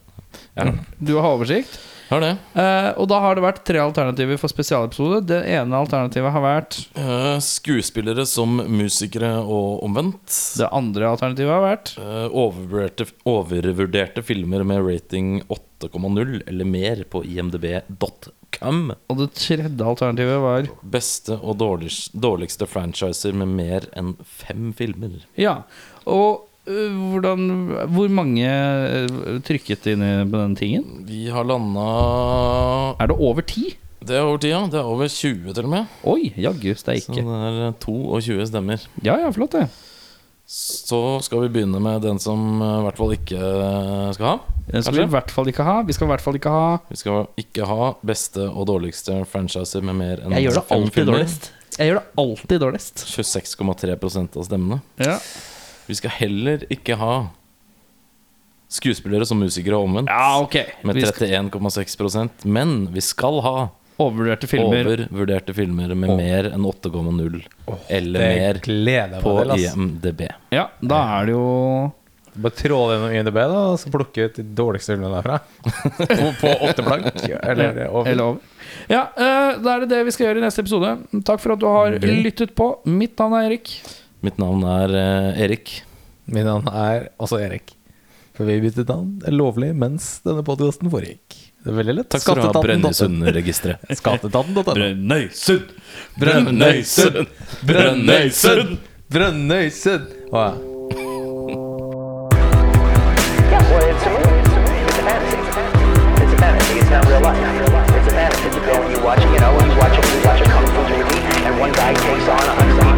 Det. Du har oversikt. har det. Eh, og da har det vært tre alternativer for spesialepisode. Det ene alternativet har vært Eh, skuespillere som musikere og omvendt. Det andre alternativet har vært Eh, overvurderte, overvurderte filmer med rating 8,0 eller mer på imdb.com. Og det tredje alternativet var Beste og dårligst, dårligste franchiser med mer enn fem filmer. Ja. Og hvordan Hvor mange øh, trykket inn på den tingen? Vi har landa Er det over ti? Det er over tida. Det er over 20, til og med. Oi, jaggu Så det er 22 stemmer. Ja, ja, flott, det. Så skal vi begynne med den som eh, i hvert fall ikke eh, skal ha. Den skal vi i hvert fall ikke ha. Vi skal i hvert fall ikke ha Vi skal ikke ha beste og dårligste franchiser med mer enn Jeg gjør det alltid filmer. dårligst. Jeg gjør det alltid dårligst. 26,3% av stemmene. Ja, Vi skal heller ikke ha skuespillere som musikere og omvendt. ja ok. Med Vi skal 31,6% Men vi skal ha overvurderte filmer. overvurderte filmer med mer enn 8,0 eller mer på IMDb. Ja, da er det jo Bare tråle gjennom INDB da og så plukke ut de dårligste filmene derfra. [laughs] på, åtte blank. Eller over. Eller over. Ja, eh, da er det det vi skal gjøre i neste episode. Takk for at du har lyttet på. Mitt navn er Erik. Mitt navn er eh, Erik. Mitt navn er også Erik. For vi byttet navn lovlig mens denne podkasten foregikk. Det er veldig lett. Takk skal du ha, Brønnøysundregisteret. Skatteetaten.no. Brønnøysund! Brønnøysund! Brønnøysund! Brønnøysund! Å ja. Yeah, well, it's a movie. It's a movie. It's a fantasy. It's a fantasy. It's not real life. It's a fantasy. You go and you watch, you know, you watch, a- you watch a kung fu movie, and one guy takes on a hundred.